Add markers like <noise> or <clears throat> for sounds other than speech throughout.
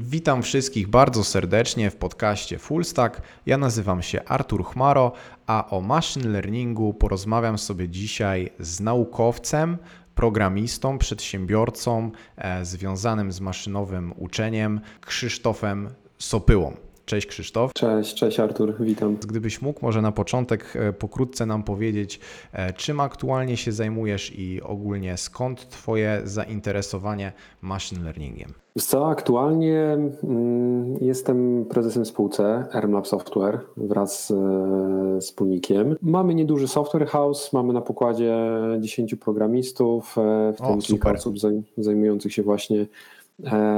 Witam wszystkich bardzo serdecznie w podcaście Fullstack. Ja nazywam się Artur Chmaro, a o machine learningu porozmawiam sobie dzisiaj z naukowcem, programistą, przedsiębiorcą e, związanym z maszynowym uczeniem Krzysztofem Sopyłą. Cześć Krzysztof. Cześć, cześć Artur, witam. Gdybyś mógł może na początek e, pokrótce nam powiedzieć, e, czym aktualnie się zajmujesz i ogólnie skąd Twoje zainteresowanie machine learningiem? Co, aktualnie mm, jestem prezesem spółce RMLab Software wraz z e, wspólnikiem. Mamy nieduży software house, mamy na pokładzie 10 programistów, w tym kilka osób zajmujących się właśnie E,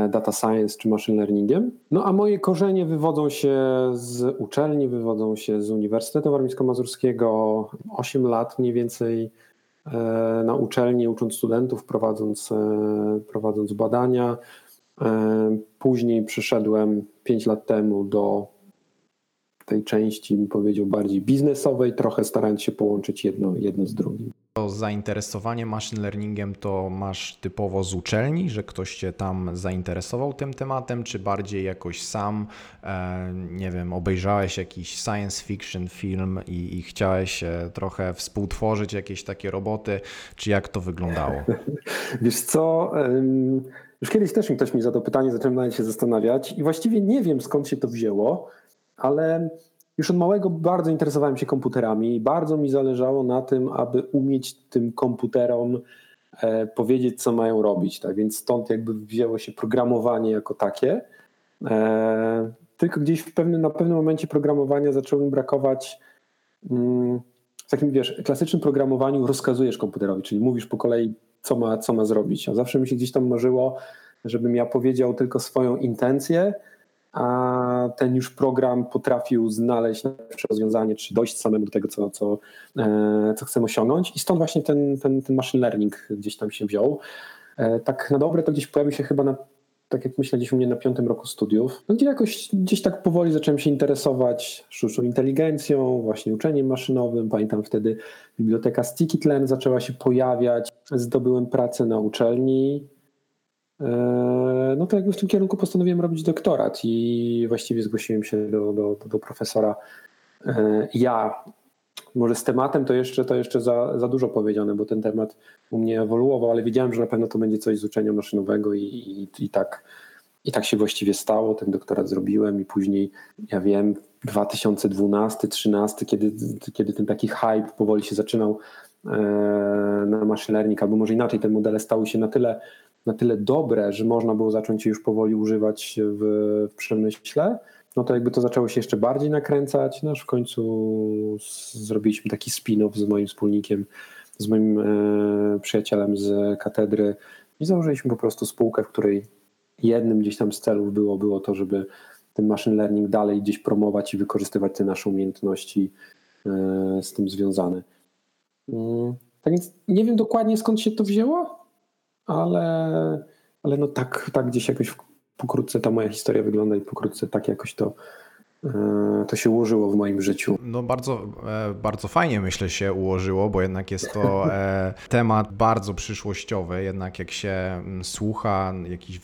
data science czy machine learningiem. No a moje korzenie wywodzą się z uczelni, wywodzą się z Uniwersytetu Warmińsko-Mazurskiego. 8 lat mniej więcej e, na uczelni, ucząc studentów, prowadząc, e, prowadząc badania. Później przyszedłem 5 lat temu do tej części, bym powiedział, bardziej biznesowej, trochę starając się połączyć jedno, jedno z drugim. To zainteresowanie machine learningiem to masz typowo z uczelni, że ktoś cię tam zainteresował tym tematem, czy bardziej jakoś sam, e, nie wiem, obejrzałeś jakiś science fiction film i, i chciałeś e, trochę współtworzyć jakieś takie roboty, czy jak to wyglądało? <laughs> Wiesz co, już kiedyś też mi ktoś mi zadał pytanie, zacząłem się zastanawiać i właściwie nie wiem skąd się to wzięło, ale już od małego bardzo interesowałem się komputerami i bardzo mi zależało na tym, aby umieć tym komputerom e, powiedzieć, co mają robić. Tak więc stąd jakby wzięło się programowanie jako takie. E, tylko gdzieś w pewnym, na pewnym momencie programowania zaczęło mi brakować. Mm, w takim wiesz, klasycznym programowaniu rozkazujesz komputerowi, czyli mówisz po kolei, co ma, co ma zrobić. A zawsze mi się gdzieś tam marzyło, żebym ja powiedział tylko swoją intencję, a ten już program potrafił znaleźć najlepsze rozwiązanie, czy dojść samemu do tego, co, co, e, co chcemy osiągnąć. I stąd właśnie ten, ten, ten machine learning gdzieś tam się wziął. E, tak na dobre to gdzieś pojawił się chyba na, tak jak myślę, gdzieś u mnie na piątym roku studiów, no gdzie jakoś gdzieś tak powoli zacząłem się interesować sztuczną inteligencją, właśnie uczeniem maszynowym. Pamiętam wtedy biblioteka Sticky zaczęła się pojawiać. Zdobyłem pracę na uczelni no to jakby w tym kierunku postanowiłem robić doktorat i właściwie zgłosiłem się do, do, do profesora. E, ja, może z tematem to jeszcze, to jeszcze za, za dużo powiedziane, bo ten temat u mnie ewoluował, ale wiedziałem, że na pewno to będzie coś z uczenia maszynowego i, i, i tak, i tak się właściwie stało. Ten doktorat zrobiłem i później, ja wiem, 2012-2013, kiedy, kiedy ten taki hype powoli się zaczynał e, na machine learning, albo może inaczej, te modele stały się na tyle na tyle dobre, że można było zacząć je już powoli używać w, w przemyśle, no to jakby to zaczęło się jeszcze bardziej nakręcać, no aż w końcu zrobiliśmy taki spin-off z moim wspólnikiem, z moim e, przyjacielem z katedry i założyliśmy po prostu spółkę, w której jednym gdzieś tam z celów było, było to, żeby ten machine learning dalej gdzieś promować i wykorzystywać te nasze umiejętności e, z tym związane. Mm, tak więc nie wiem dokładnie skąd się to wzięło, ale, ale no tak, tak gdzieś jakoś pokrótce ta moja historia wygląda i pokrótce tak jakoś to to się ułożyło w moim życiu. No bardzo, e, bardzo fajnie myślę się ułożyło, bo jednak jest to e, <laughs> temat bardzo przyszłościowy, jednak jak się mm, słucha jakichś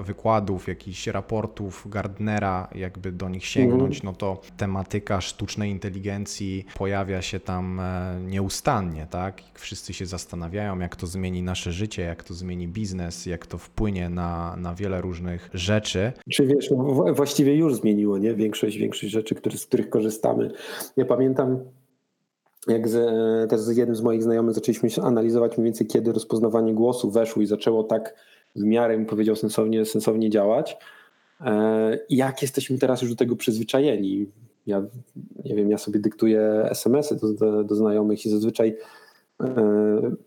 wykładów, jakichś raportów Gardnera, jakby do nich sięgnąć, mhm. no to tematyka sztucznej inteligencji pojawia się tam nieustannie, tak? Wszyscy się zastanawiają, jak to zmieni nasze życie, jak to zmieni biznes, jak to wpłynie na, na wiele różnych rzeczy. Czy wiesz, no, właściwie już zmieniło, nie? Większość większość rzeczy, który, z których korzystamy. Ja pamiętam, jak z, też z jednym z moich znajomych zaczęliśmy analizować mniej więcej, kiedy rozpoznawanie głosu weszło i zaczęło tak w miarę, bym powiedział, sensownie, sensownie działać. E, jak jesteśmy teraz już do tego przyzwyczajeni? Ja nie wiem, ja sobie dyktuję SMS-y do, do, do znajomych i zazwyczaj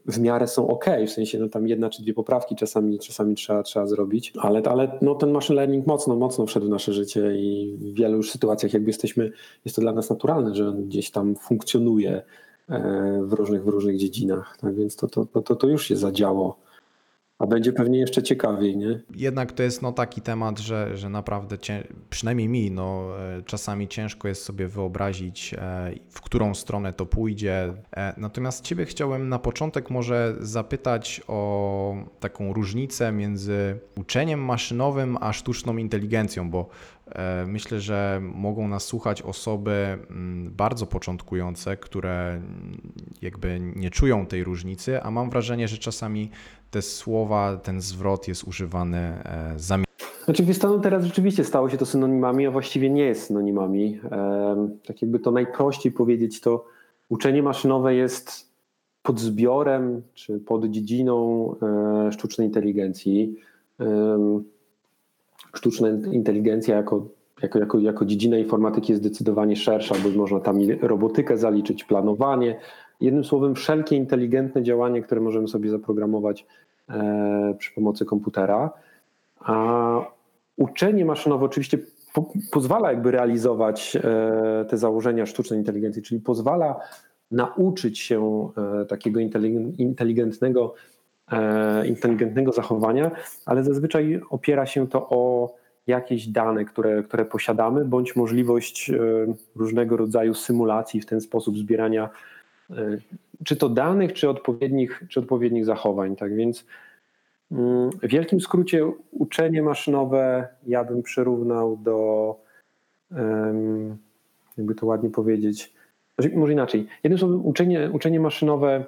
w miarę są ok, w sensie no tam jedna czy dwie poprawki czasami, czasami trzeba, trzeba zrobić, ale, ale no ten machine learning mocno, mocno wszedł w nasze życie i w wielu już sytuacjach jakby jesteśmy, jest to dla nas naturalne, że on gdzieś tam funkcjonuje e, w różnych, w różnych dziedzinach, tak więc to, to, to, to już się zadziało. A będzie pewnie jeszcze ciekawiej, nie? Jednak to jest no taki temat, że, że naprawdę cię, przynajmniej mi no, e, czasami ciężko jest sobie wyobrazić, e, w którą stronę to pójdzie. E, natomiast Ciebie chciałem na początek może zapytać o taką różnicę między uczeniem maszynowym a sztuczną inteligencją, bo Myślę, że mogą nas słuchać osoby mm, bardzo początkujące, które mm, jakby nie czują tej różnicy, a mam wrażenie, że czasami te słowa, ten zwrot jest używany e, zamiennie. Znaczy w Stanach teraz rzeczywiście stało się to synonimami, a właściwie nie jest synonimami. Tak jakby to najprościej powiedzieć, to uczenie maszynowe jest pod zbiorem czy pod dziedziną e, sztucznej inteligencji. Sztuczna inteligencja jako, jako, jako, jako dziedzina informatyki jest zdecydowanie szersza, bo można tam robotykę zaliczyć, planowanie, Jednym słowem, wszelkie inteligentne działanie, które możemy sobie zaprogramować e, przy pomocy komputera. A uczenie maszynowe oczywiście po, pozwala jakby realizować e, te założenia sztucznej inteligencji, czyli pozwala nauczyć się e, takiego inteligentnego, inteligentnego zachowania, ale zazwyczaj opiera się to o jakieś dane, które, które posiadamy, bądź możliwość różnego rodzaju symulacji w ten sposób zbierania czy to danych, czy odpowiednich, czy odpowiednich zachowań. Tak więc mm, w wielkim skrócie uczenie maszynowe ja bym przyrównał do, jakby to ładnie powiedzieć, znaczy, może inaczej. Jednym słowem, uczenie, uczenie maszynowe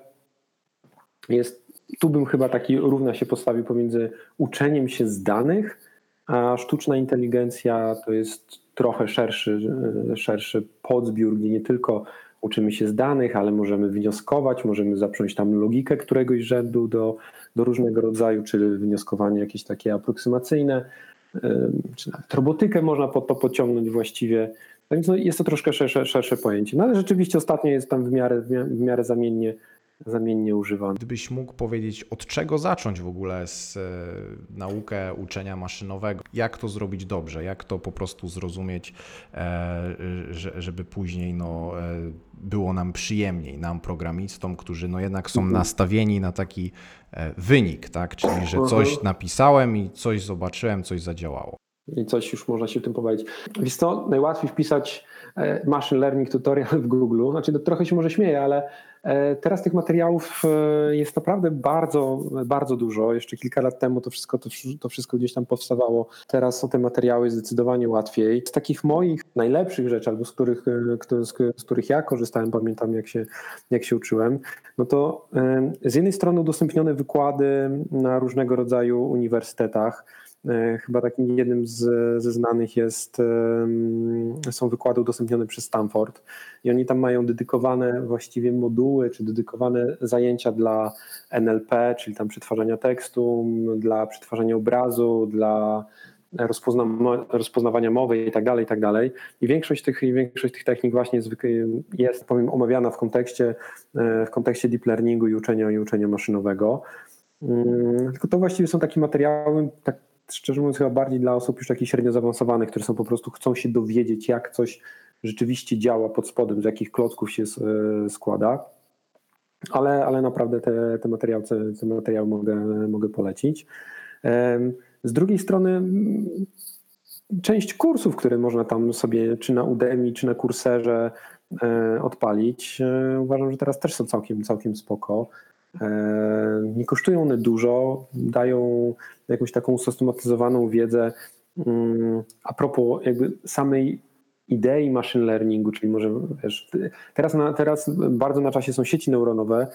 jest, tu bym chyba taki równa się postawił pomiędzy uczeniem się z danych, a sztuczna inteligencja to jest trochę szerszy, szerszy podzbiór, gdzie nie tylko uczymy się z danych, ale możemy wnioskować, możemy zacząć tam logikę któregoś rzędu do, do różnego rodzaju, czy wnioskowanie jakieś takie aproksymacyjne, czy nawet robotykę można pod to pociągnąć właściwie. Więc no jest to troszkę szersze, szersze pojęcie. No ale rzeczywiście ostatnio jest tam w miarę, w miarę zamiennie zamiennie używany. Gdybyś mógł powiedzieć, od czego zacząć w ogóle z e, naukę uczenia maszynowego? Jak to zrobić dobrze? Jak to po prostu zrozumieć, e, żeby później no, e, było nam przyjemniej, nam programistom, którzy no jednak są nastawieni na taki wynik, tak? Czyli, że coś mhm. napisałem i coś zobaczyłem, coś zadziałało. I coś już można się w tym powiedzieć. Wiesz co, najłatwiej wpisać machine learning tutorial w Google. Znaczy, to trochę się może śmieję, ale E, teraz tych materiałów e, jest naprawdę bardzo, bardzo dużo. Jeszcze kilka lat temu to wszystko, to, to wszystko gdzieś tam powstawało. Teraz są te materiały zdecydowanie łatwiej. Z takich moich najlepszych rzeczy, albo z których, e, z, których ja korzystałem, pamiętam jak się, jak się uczyłem, no to z jednej strony udostępnione wykłady na różnego rodzaju uniwersytetach, E, chyba takim jednym z, ze znanych jest, są wykłady udostępnione przez Stanford i oni tam mają dedykowane właściwie moduły, czy dedykowane zajęcia dla NLP, czyli tam przetwarzania tekstu, dla przetwarzania obrazu, dla rozpozna rozpoznawania mowy i tak dalej, i tak dalej. I większość tych, większość tych technik właśnie jest, jest powiem, omawiana w kontekście, e, w kontekście deep learningu i uczenia, i uczenia maszynowego. Mm, tylko to właściwie są takie materiały, tak szczerze mówiąc, chyba bardziej dla osób już takich średnio zaawansowanych, które są po prostu chcą się dowiedzieć, jak coś rzeczywiście działa pod spodem, z jakich klocków się e, składa. Ale, ale naprawdę te, te, materiały, te materiały mogę, mogę polecić. Z drugiej strony część kursów, które można tam sobie czy na Udemy, czy na Kurserze e, odpalić, e, uważam, że teraz też są całkiem, całkiem spoko. Nie kosztują one dużo, dają jakąś taką usystematyzowaną wiedzę mm, a propos jakby samej idei machine learningu, czyli może wiesz, teraz, na, teraz bardzo na czasie są sieci neuronowe,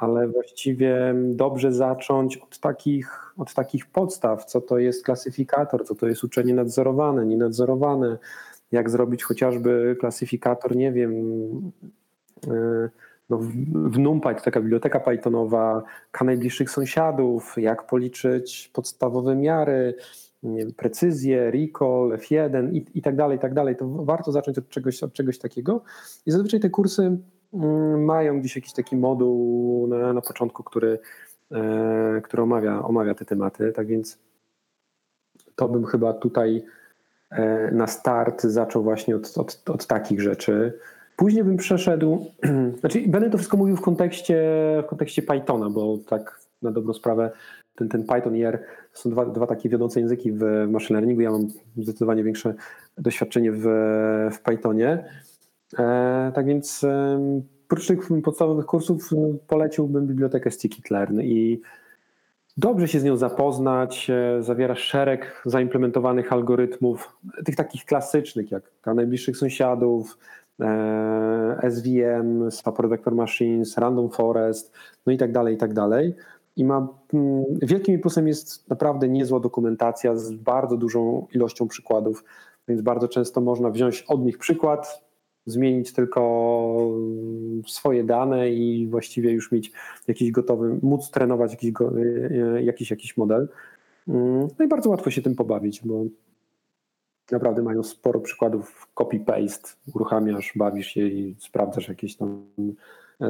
ale właściwie dobrze zacząć od takich, od takich podstaw, co to jest klasyfikator, co to jest uczenie nadzorowane, nienadzorowane, jak zrobić chociażby klasyfikator, nie wiem, yy, no, w NumPy to taka biblioteka Pythonowa, K najbliższych sąsiadów, jak policzyć podstawowe miary, wiem, precyzję, recall, F1 i, i tak dalej, i tak dalej. To warto zacząć od czegoś, od czegoś takiego. I zazwyczaj te kursy mm, mają gdzieś jakiś taki moduł na, na początku, który, e, który omawia, omawia te tematy. Tak więc to bym chyba tutaj e, na start zaczął właśnie od, od, od takich rzeczy. Później bym przeszedł, <clears throat> znaczy będę to wszystko mówił w kontekście, w kontekście Pythona, bo tak na dobrą sprawę ten, ten Python i R są dwa, dwa takie wiodące języki w machine learningu. Ja mam zdecydowanie większe doświadczenie w, w Pythonie. E, tak więc e, oprócz tych podstawowych kursów poleciłbym bibliotekę Scikit-Learn i dobrze się z nią zapoznać. E, zawiera szereg zaimplementowanych algorytmów, tych takich klasycznych jak najbliższych sąsiadów, SVM, Support Vector Machines, Random Forest, no i tak dalej, i tak dalej. I ma, mm, wielkim plusem jest naprawdę niezła dokumentacja z bardzo dużą ilością przykładów, więc bardzo często można wziąć od nich przykład, zmienić tylko swoje dane i właściwie już mieć jakiś gotowy, móc trenować jakiś, e, jakiś, jakiś model. Mm, no i bardzo łatwo się tym pobawić, bo naprawdę mają sporo przykładów copy-paste, uruchamiasz, bawisz się i sprawdzasz jakieś tam e,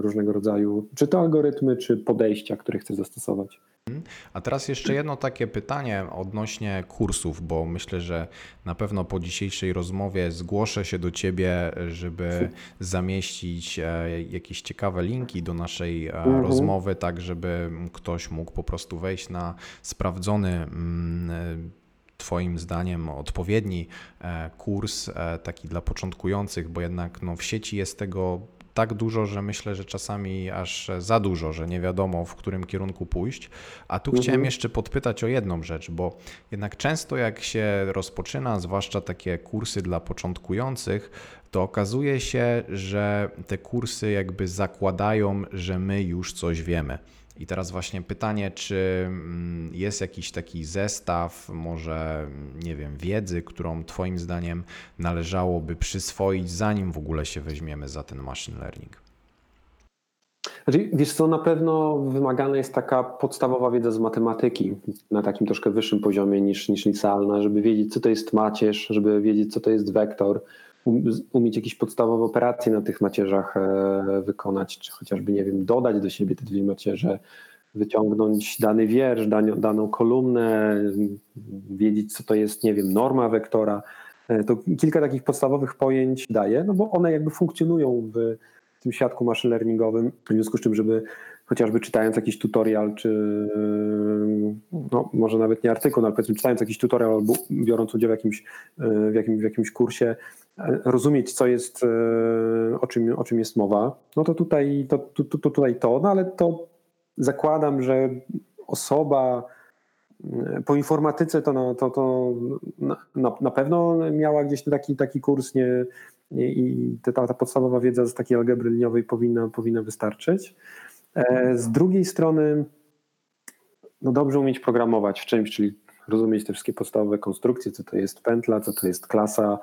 różnego rodzaju, czy to algorytmy, czy podejścia, które chcesz zastosować. A teraz jeszcze jedno takie pytanie odnośnie kursów, bo myślę, że na pewno po dzisiejszej rozmowie zgłoszę się do Ciebie, żeby zamieścić e, jakieś ciekawe linki do naszej e, mhm. rozmowy, tak żeby ktoś mógł po prostu wejść na sprawdzony mm, Twoim zdaniem odpowiedni kurs, taki dla początkujących, bo jednak no, w sieci jest tego tak dużo, że myślę, że czasami aż za dużo, że nie wiadomo w którym kierunku pójść. A tu mhm. chciałem jeszcze podpytać o jedną rzecz, bo jednak często jak się rozpoczyna, zwłaszcza takie kursy dla początkujących, to okazuje się, że te kursy jakby zakładają, że my już coś wiemy. I teraz właśnie pytanie, czy mm, jest jakiś taki zestaw, może nie wiem, wiedzy, którą Twoim zdaniem należałoby przyswoić, zanim w ogóle się weźmiemy za ten machine learning? Znaczy, wiesz co, na pewno wymagana jest taka podstawowa wiedza z matematyki na takim troszkę wyższym poziomie niż, niż licealna, żeby wiedzieć, co to jest macierz, żeby wiedzieć, co to jest wektor, umieć jakieś podstawowe operacje na tych macierzach e, wykonać, czy chociażby, nie wiem, dodać do siebie te dwie macierze, wyciągnąć dany wiersz, daną kolumnę, wiedzieć, co to jest, nie wiem, norma wektora. E, to kilka takich podstawowych pojęć daje, no bo one jakby funkcjonują w tym świadku machine learningowym, w związku z czym, żeby chociażby czytając jakiś tutorial, czy no, może nawet nie artykuł, no, ale powiedzmy czytając jakiś tutorial albo biorąc udział w jakimś, w jakimś, w jakimś kursie, rozumieć, co jest, e, o czym, o czym jest mowa, no to tutaj to, to, to, tutaj to, no ale to zakładam, że osoba e, po informatyce to, na, to, to na, na pewno miała gdzieś taki, taki kurs nie, i ta, ta podstawowa wiedza z takiej algebry liniowej powinna, powinna wystarczyć. E, z drugiej strony no dobrze umieć programować w czymś, czyli rozumieć te wszystkie podstawowe konstrukcje, co to jest pętla, co to jest klasa,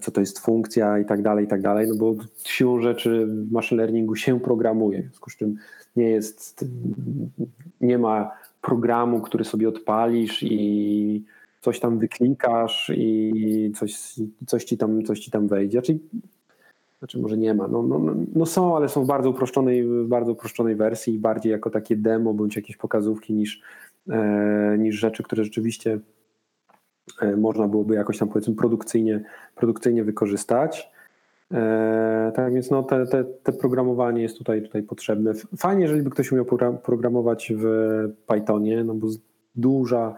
co to jest funkcja i tak dalej, i tak dalej, no bo siłą rzeczy w machine learningu się programuje, w związku z czym nie jest, nie ma programu, który sobie odpalisz i coś tam wyklikasz i coś, coś, ci, tam, coś ci tam wejdzie. Czyli, znaczy może nie ma, no, no, no są, ale są w bardzo uproszczonej, bardzo uproszczonej wersji i bardziej jako takie demo bądź jakieś pokazówki niż, e, niż rzeczy, które rzeczywiście E, można byłoby jakoś tam powiedzmy produkcyjnie, produkcyjnie wykorzystać. E, tak więc no, te, te, te programowanie jest tutaj, tutaj potrzebne. Fajnie, jeżeli by ktoś umiał programować w Pythonie, no bo duża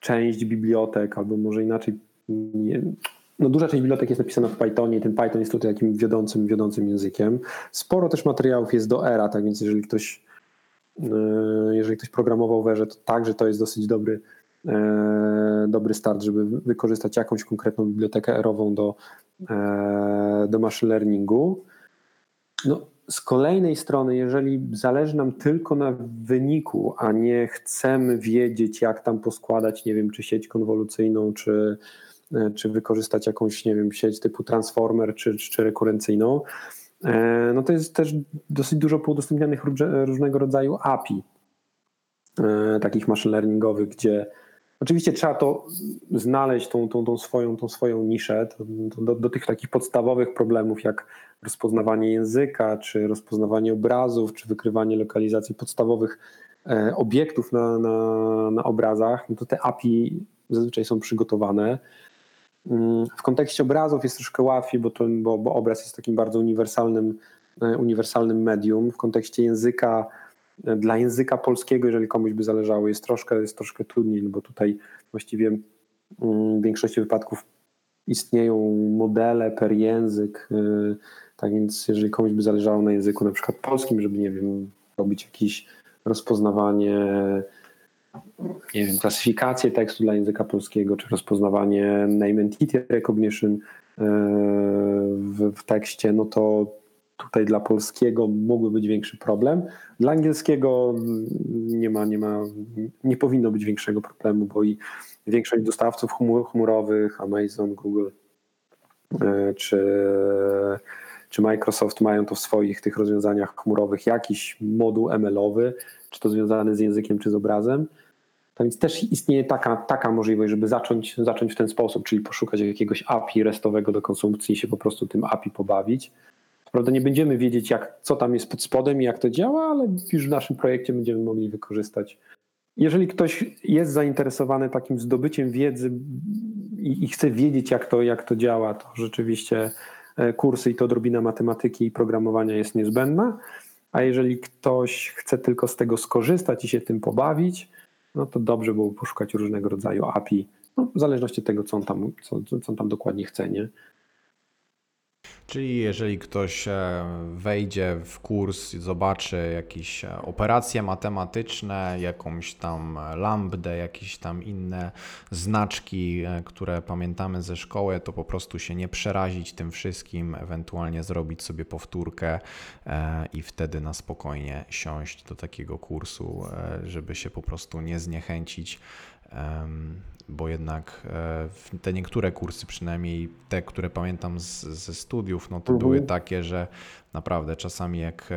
część bibliotek, albo może inaczej, nie, no duża część bibliotek jest napisana w Pythonie i ten Python jest tutaj takim wiodącym, wiodącym językiem. Sporo też materiałów jest do ERA, tak więc jeżeli ktoś, e, jeżeli ktoś programował w Erze, to także to jest dosyć dobry, E, dobry start, żeby wykorzystać jakąś konkretną bibliotekę erową do, e, do machine learningu. No, z kolejnej strony, jeżeli zależy nam tylko na wyniku, a nie chcemy wiedzieć, jak tam poskładać, nie wiem, czy sieć konwolucyjną, czy, czy wykorzystać jakąś, nie wiem, sieć typu transformer, czy, czy rekurencyjną, no to jest też dosyć dużo poudostępnianych różnego rodzaju API, takich machine learningowych, gdzie Oczywiście trzeba to znaleźć, tą, tą, tą, swoją, tą swoją niszę do, do, tych takich podstawowych problemów, jak rozpoznawanie języka, czy rozpoznawanie obrazów, czy wykrywanie lokalizacji podstawowych e, obiektów na, na, na obrazach. No to te API zazwyczaj są przygotowane. Mm, w kontekście obrazów jest troszkę łatwiej, bo, to, bo, bo obraz jest takim bardzo uniwersalnym, e, uniwersalnym medium. W kontekście języka Dla języka polskiego, jeżeli komuś by zależało, jest troszkę, jest troszkę trudniej, no bo tutaj właściwie mm, w większości wypadków istnieją modele per język. Y, tak więc, jeżeli komuś by zależało na języku na przykład polskim, żeby, nie wiem, robić jakieś rozpoznawanie, nie wiem, klasyfikację tekstu dla języka polskiego, czy rozpoznawanie name entity recognition y, w, w tekście, no to tutaj dla polskiego mógłby być większy problem. Dla angielskiego nie ma, nie ma, nie powinno być większego problemu, bo i większość dostawców chmurowych, Amazon, Google e, czy, czy Microsoft mają to w swoich tych rozwiązaniach chmurowych jakiś moduł ML-owy, czy to związany z językiem, czy z obrazem. Tak więc też istnieje taka, taka możliwość, żeby zacząć, zacząć w ten sposób, czyli poszukać jakiegoś API restowego do konsumpcji i się po prostu tym API pobawić. Prawda, nie będziemy wiedzieć, jak, co tam jest pod spodem i jak to działa, ale już w naszym projekcie będziemy mogli wykorzystać jeżeli ktoś jest zainteresowany takim zdobyciem wiedzy i, i, chce wiedzieć, jak to, jak to działa, to rzeczywiście kursy i to odrobina matematyki i programowania jest niezbędna. A jeżeli ktoś chce tylko z tego skorzystać i się tym pobawić, no to dobrze byłoby poszukać różnego rodzaju API, no, w zależności od tego, co on tam, co, co on tam dokładnie chce. Nie? Czyli jeżeli ktoś e, wejdzie w kurs zobaczy jakieś e, operacje matematyczne, jakąś tam lambdę, jakieś tam inne znaczki, e, które pamiętamy ze szkoły, to po prostu się nie przerazić tym wszystkim, ewentualnie zrobić sobie powtórkę i wtedy na spokojnie siąść do takiego kursu, żeby się po prostu nie zniechęcić bo jednak e, te niektóre kursy, przynajmniej te, które pamiętam z, ze studiów, no to mhm. były takie, że naprawdę czasami jak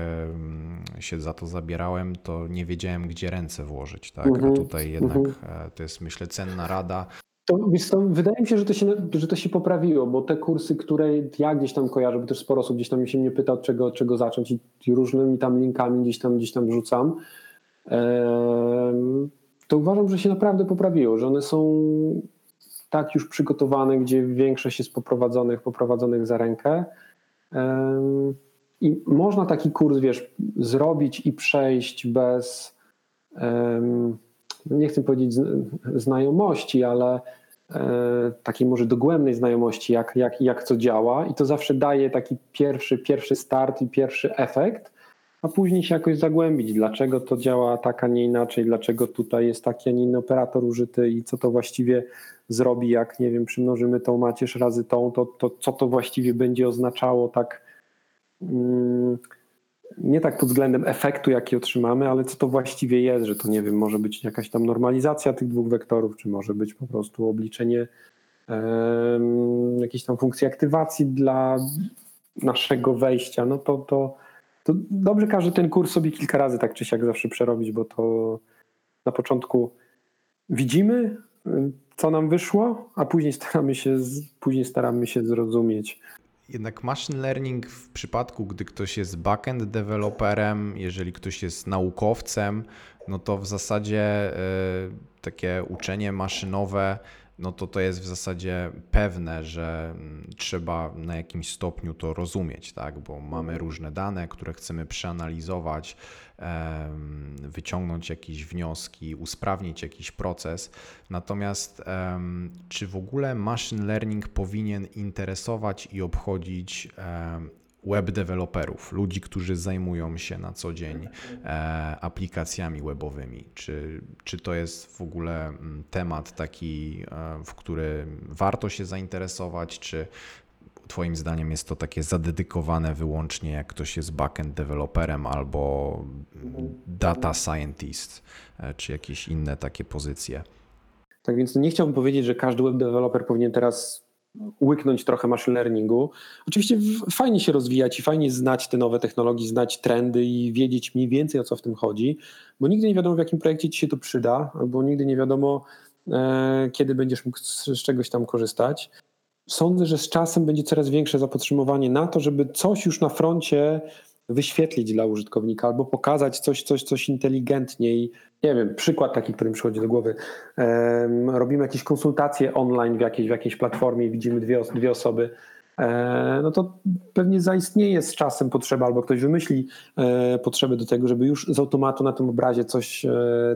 się za to zabierałem, to nie wiedziałem, gdzie ręce włożyć, tak? Mhm. A tutaj jednak mhm. E, to jest myślę cenna rada. To, to, wydaje mi się że, to się, że to się poprawiło, bo te kursy, które ja gdzieś tam kojarzę, bo też sporo osób gdzieś tam się mnie pyta, od czego, od czego zacząć i różnymi tam linkami gdzieś tam, gdzieś tam wrzucam to uważam, że się naprawdę poprawiło, że one są tak już przygotowane, gdzie większość jest poprowadzonych, poprowadzonych za rękę. I można taki kurs, wiesz, zrobić i przejść bez, nie chcę powiedzieć znajomości, ale e, takiej może dogłębnej znajomości, jak, jak, jak co działa, i to zawsze daje taki pierwszy, pierwszy start i pierwszy efekt a później się jakoś zagłębić, dlaczego to działa tak, a nie inaczej, dlaczego tutaj jest taki, a nie inny operator użyty i co to właściwie zrobi, jak nie wiem, przymnożymy tą macierz razy tą, to, to co to właściwie będzie oznaczało tak mm, nie tak pod względem efektu, jaki otrzymamy, ale co to właściwie jest, że to nie wiem, może być jakaś tam normalizacja tych dwóch wektorów, czy może być po prostu obliczenie um, jakiejś tam funkcji aktywacji dla naszego wejścia, no to, to to dobrze każdy ten kurs sobie kilka razy tak czy siak zawsze przerobić, bo to na początku widzimy, co nam wyszło, a później staramy się, później staramy się zrozumieć. Jednak machine learning w przypadku, gdy ktoś jest backend deweloperem, jeżeli ktoś jest naukowcem, no to w zasadzie y, takie uczenie maszynowe no to to jest w zasadzie pewne, że mm, trzeba na jakimś stopniu to rozumieć, tak? bo mamy mhm. różne dane, które chcemy przeanalizować, wyciągnąć jakieś wnioski, usprawnić jakiś proces. Natomiast czy w ogóle machine learning powinien interesować i obchodzić web deweloperów, ludzi, którzy zajmują się na co dzień e, aplikacjami webowymi? Czy, czy to jest w ogóle mm, temat taki, e, w który warto się zainteresować, czy Twoim zdaniem jest to takie zadedykowane wyłącznie, jak ktoś jest backend deweloperem albo data scientist, e, czy jakieś inne takie pozycje? Tak więc nie chciałbym powiedzieć, że każdy web developer powinien teraz łyknąć trochę machine learningu. Oczywiście fajnie się rozwijać i fajnie znać te nowe technologie, znać trendy i wiedzieć mniej więcej o co w tym chodzi, bo nigdy nie wiadomo w jakim projekcie ci się to przyda, albo nigdy nie wiadomo e, kiedy będziesz mógł z, z czegoś tam korzystać. Sądzę, że z czasem będzie coraz większe zapotrzebowanie na to, żeby coś już na froncie wyświetlić dla użytkownika albo pokazać coś, coś, coś inteligentniej. Nie wiem, przykład taki, który mi przychodzi do głowy. Robimy jakieś konsultacje online w jakiejś, w jakiejś platformie widzimy dwie, dwie osoby no to pewnie zaistnieje z czasem potrzeba, albo ktoś wymyśli e, potrzeby do tego, żeby już z automatu na tym obrazie coś,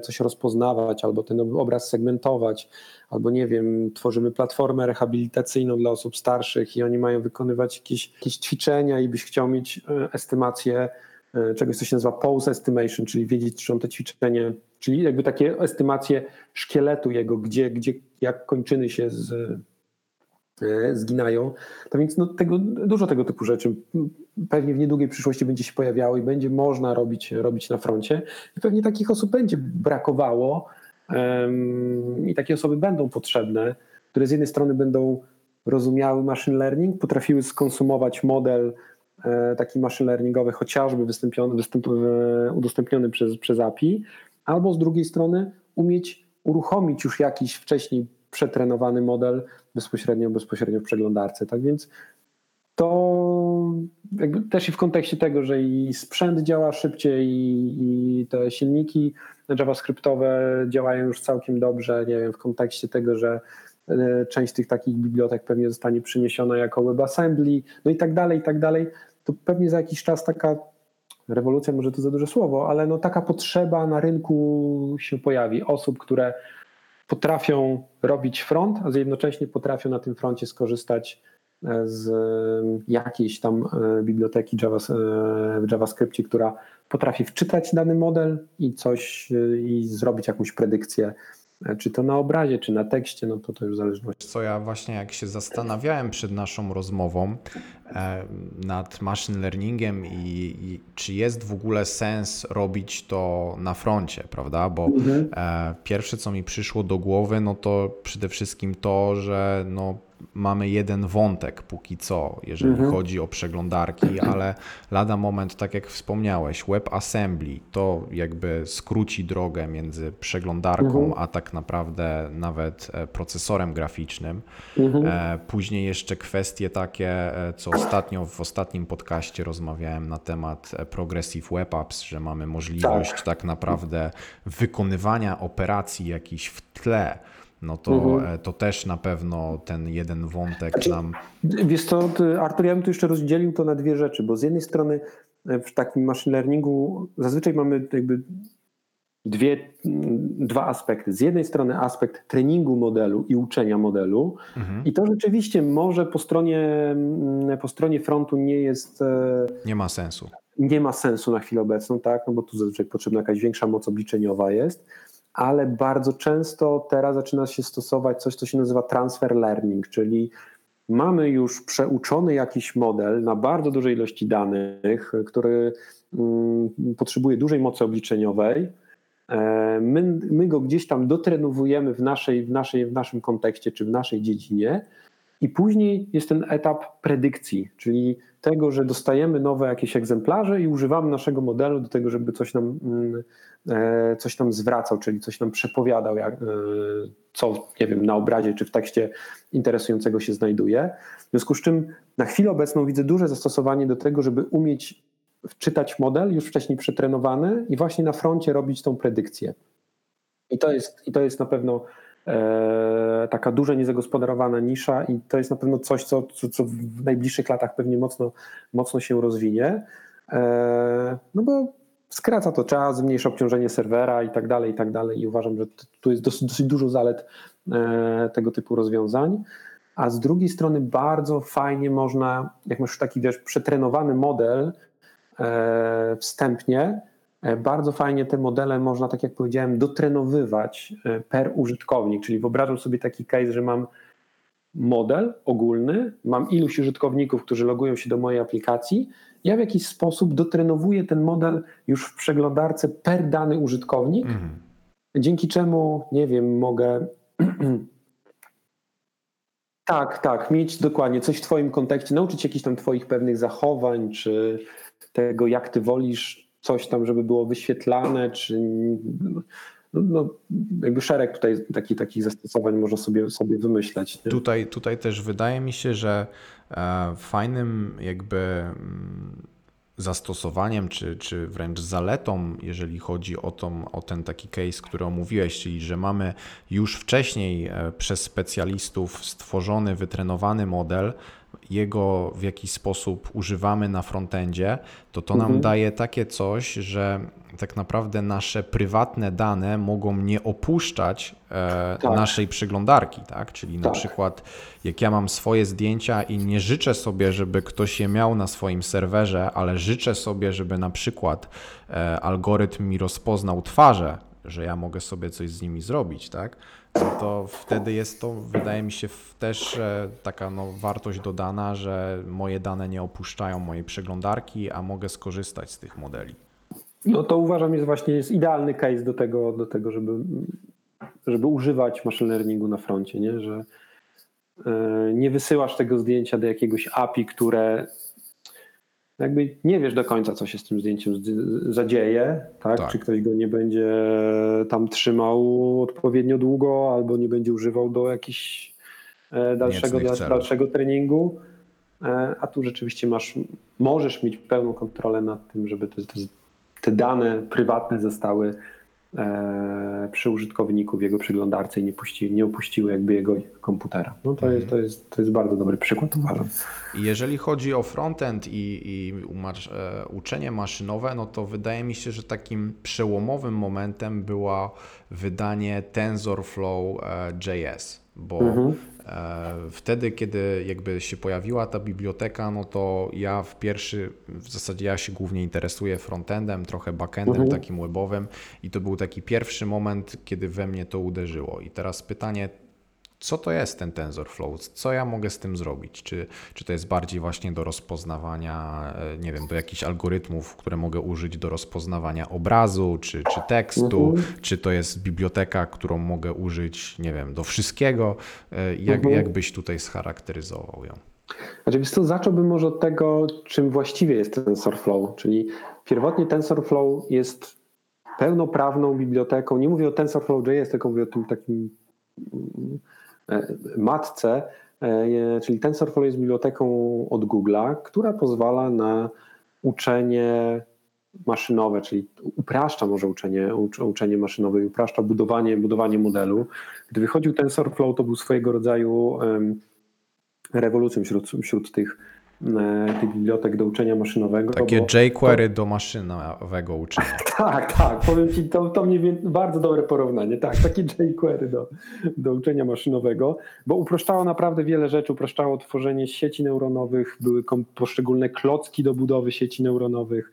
coś rozpoznawać, albo ten obraz segmentować, albo nie wiem, tworzymy platformę rehabilitacyjną dla osób starszych i oni mają wykonywać jakieś, jakieś ćwiczenia i byś chciał mieć estymację czegoś, co się nazywa pose estimation, czyli wiedzieć, czy on to ćwiczenie, czyli jakby takie estymacje szkieletu jego, gdzie, gdzie jak kończyny się z, e, zginają. To więc no, tego, dużo tego typu rzeczy pewnie w niedługiej przyszłości będzie się pojawiało i będzie można robić, robić na froncie. I pewnie takich osób będzie brakowało i takie osoby będą potrzebne, które z jednej strony będą rozumiały machine learning, potrafiły skonsumować model e, taki machine learningowy, chociażby e, udostępniony przez, przez API, albo z drugiej strony umieć uruchomić już jakiś wcześniej przetrenowany model bezpośrednio, bezpośrednio w przeglądarce. Tak więc to też i w kontekście tego, że i sprzęt działa szybciej i, i te silniki JavaScriptowe działają już całkiem dobrze, nie wiem, w kontekście tego, że e, część tych takich bibliotek pewnie zostanie przyniesiona jako WebAssembly, no i tak dalej, i tak dalej, to pewnie za jakiś czas taka rewolucja może to za duże słowo, ale no taka potrzeba na rynku się pojawi. Osób, które potrafią robić front, a jednocześnie potrafią na tym froncie skorzystać e, z jakiejś tam e, biblioteki Java, e, w JavaScriptie, która potrafi wczytać dany model i coś i zrobić jakąś predykcję czy to na obrazie, czy na tekście, no to to już zależności. Co ja właśnie jak się zastanawiałem przed naszą rozmową e, nad machine learningiem i, i, czy jest w ogóle sens robić to na froncie, prawda? Bo mhm. e, pierwsze co mi przyszło do głowy, no to przede wszystkim to, że no mamy jeden wątek póki co, jeżeli mhm. chodzi o przeglądarki, <clears throat> ale lada moment, tak jak wspomniałeś, WebAssembly to jakby skróci drogę między przeglądarką, mhm. a tak naprawdę nawet e, procesorem graficznym. Mhm. E, później jeszcze kwestie takie, e, co ostatnio w ostatnim podcaście rozmawiałem na temat Progressive Web Apps, że mamy możliwość tak, tak naprawdę wykonywania operacji jakichś w tle no to, mhm. E, to też na pewno ten jeden wątek znaczy, nam. Wiesz co, Artur, ja bym tu jeszcze rozdzielił to na dwie rzeczy, bo z jednej strony e, w takim machine learningu zazwyczaj mamy jakby dwie, dwa aspekty. Z jednej strony aspekt treningu modelu i uczenia modelu mhm. i to rzeczywiście może po stronie, po stronie frontu nie jest... E, nie ma sensu. Nie ma sensu na chwilę obecną, tak, no bo tu zazwyczaj potrzebna jakaś większa moc obliczeniowa jest ale bardzo często teraz zaczyna się stosować coś, co się nazywa transfer learning, czyli mamy już przeuczony jakiś model na bardzo dużej ilości danych, który mm, potrzebuje dużej mocy obliczeniowej. E, my, my go gdzieś tam dotrenowujemy w, naszej, w, naszej, w naszym kontekście czy w naszej dziedzinie, i później jest ten etap predykcji, czyli tego, że dostajemy nowe jakieś egzemplarze i używamy naszego modelu do tego, żeby coś nam, mm, e, coś nam zwracał, czyli coś nam przepowiadał, jak, e, co nie wiem, na obrazie czy w tekście interesującego się znajduje. W związku z czym na chwilę obecną widzę duże zastosowanie do tego, żeby umieć wczytać model już wcześniej przetrenowany i właśnie na froncie robić tą predykcję. I to jest, i to jest na pewno taka duża, niezagospodarowana nisza i to jest na pewno coś, co, co, co w najbliższych latach pewnie mocno, mocno się rozwinie. E, no bo skraca to czas, zmniejsza obciążenie serwera i tak dalej, i tak dalej. I uważam, że tu jest dosyć, dosyć dużo zalet e, tego typu rozwiązań. A z drugiej strony bardzo fajnie można, jak masz taki wiesz, przetrenowany model wstępnie, E, bardzo fajnie te modele można, tak jak powiedziałem, dotrenowywać e, per użytkownik, czyli wyobrażam sobie taki case, że mam model ogólny, mam iluś użytkowników, którzy logują się do mojej aplikacji, ja w jakiś sposób dotrenowuję ten model już w przeglądarce per dany użytkownik, mhm. dzięki czemu, nie wiem, mogę <clears throat> tak, tak, mieć dokładnie coś w Twoim kontekście, nauczyć się jakichś tam Twoich pewnych zachowań, czy tego, jak Ty wolisz coś tam, żeby było wyświetlane, czy no, no, jakby szereg tutaj taki, takich zastosowań można sobie, sobie wymyśleć. Tutaj, tutaj też wydaje mi się, że e, fajnym jakby mm, zastosowaniem, czy, czy wręcz zaletą, jeżeli chodzi o, tą, o ten taki case, który omówiłeś, czyli że mamy już wcześniej e, przez specjalistów stworzony, wytrenowany model, jego w jakiś sposób używamy na frontendzie, to to nam Mhm. daje takie coś, że tak naprawdę nasze prywatne dane mogą nie opuszczać e, Tak. naszej przeglądarki, tak? Czyli na Tak. przykład jak ja mam swoje zdjęcia i nie życzę sobie, żeby ktoś je miał na swoim serwerze, ale życzę sobie, żeby na przykład e, algorytm mi rozpoznał twarze, że ja mogę sobie coś z nimi zrobić, tak? No to wtedy jest to, wydaje mi się, też e, taka no, wartość dodana, że moje dane nie opuszczają mojej przeglądarki, a mogę skorzystać z tych modeli. No to uważam jest właśnie jest idealny case do tego, do tego żeby, żeby używać machine learningu na froncie, nie? że e, nie wysyłasz tego zdjęcia do jakiegoś API, które jakby nie wiesz do końca, co się z tym zdjęciem zadzieje, tak? Tak. Czy ktoś go nie będzie tam trzymał odpowiednio długo, albo nie będzie używał do jakichś e, dalszego, Niecnych celów. dalszego treningu. E, A tu rzeczywiście masz, możesz mieć pełną kontrolę nad tym, żeby te, te, dane prywatne zostały przy użytkowniku w jego przeglądarce i nie, puści, nie opuściły jakby jego komputera. No to, jest, to, jest, to jest bardzo dobry przykład, uważam. Jeżeli chodzi o frontend i, i e, uczenie maszynowe, no to wydaje mi się, że takim przełomowym momentem było wydanie TensorFlow e, JS, bo Mhm. E, wtedy, kiedy jakby się pojawiła ta biblioteka, no to ja w pierwszy, w zasadzie ja się głównie interesuję frontendem, trochę backendem Mhm. takim webowym i to był taki pierwszy moment, kiedy we mnie to uderzyło. I teraz pytanie, co to jest ten TensorFlow? Co ja mogę z tym zrobić? Czy, czy to jest bardziej właśnie do rozpoznawania, e, nie wiem, do jakichś algorytmów, które mogę użyć do rozpoznawania obrazu, czy, czy tekstu? Mhm. Czy to jest biblioteka, którą mogę użyć, nie wiem, do wszystkiego? E, Jak, Mhm. jak byś tutaj scharakteryzował ją? Znaczy, wiesz co, zacząłbym może od tego, czym właściwie jest TensorFlow, czyli pierwotnie TensorFlow jest pełnoprawną biblioteką, nie mówię o TensorFlow.js, tylko mówię o tym takim matce, e, czyli TensorFlow jest biblioteką od Google'a, która pozwala na uczenie maszynowe, czyli upraszcza może uczenie, ucz- uczenie maszynowe i upraszcza budowanie, budowanie modelu. Gdy wychodził TensorFlow, to był swojego rodzaju rewolucją wśród, wśród tych, e, tych bibliotek do uczenia maszynowego. Takie bo- jQuery do maszynowego uczenia. <laughs> tak, tak, powiem Ci, to, to mniej więcej bardzo dobre porównanie. Tak, takie <laughs> jQuery do, do uczenia maszynowego, bo uproszczało naprawdę wiele rzeczy. Uproszczało tworzenie sieci neuronowych, były poszczególne klocki do budowy sieci neuronowych,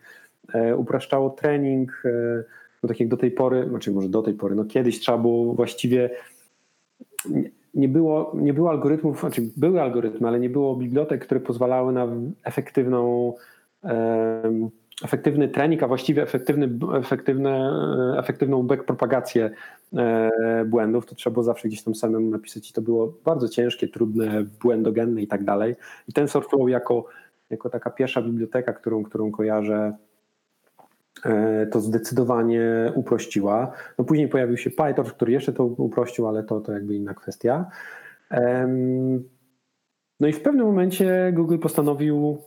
e, upraszczało trening, e, no tak jak do tej pory, znaczy może do tej pory, no kiedyś trzeba było właściwie nie- było, nie było algorytmów, znaczy były algorytmy, ale nie było bibliotek, które pozwalały na efektywną, efektywny trening, a właściwie efektywny, efektywne, efektywną backpropagację e, błędów. To trzeba było zawsze gdzieś tam samemu napisać i to było bardzo ciężkie, trudne, błędogenne i tak dalej. I TensorFlow jako, jako taka pierwsza biblioteka, którą, którą kojarzę, e, to zdecydowanie uprościła. No później pojawił się PyTorch, który jeszcze to uprościł, ale to, to jakby inna kwestia. No i w pewnym momencie Google postanowił,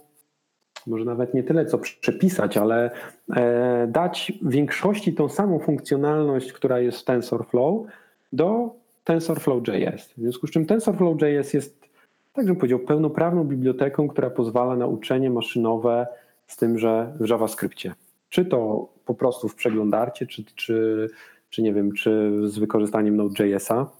może nawet nie tyle co przepisać, ale e, dać większości tą samą funkcjonalność, która jest w TensorFlow, do TensorFlow.js. W związku z czym TensorFlow.js jest, tak bym powiedział, pełnoprawną biblioteką, która pozwala na uczenie maszynowe z tym, że w JavaScriptie. Czy to po prostu w przeglądarcie, czy, czy, czy nie wiem, czy z wykorzystaniem Node.jsa.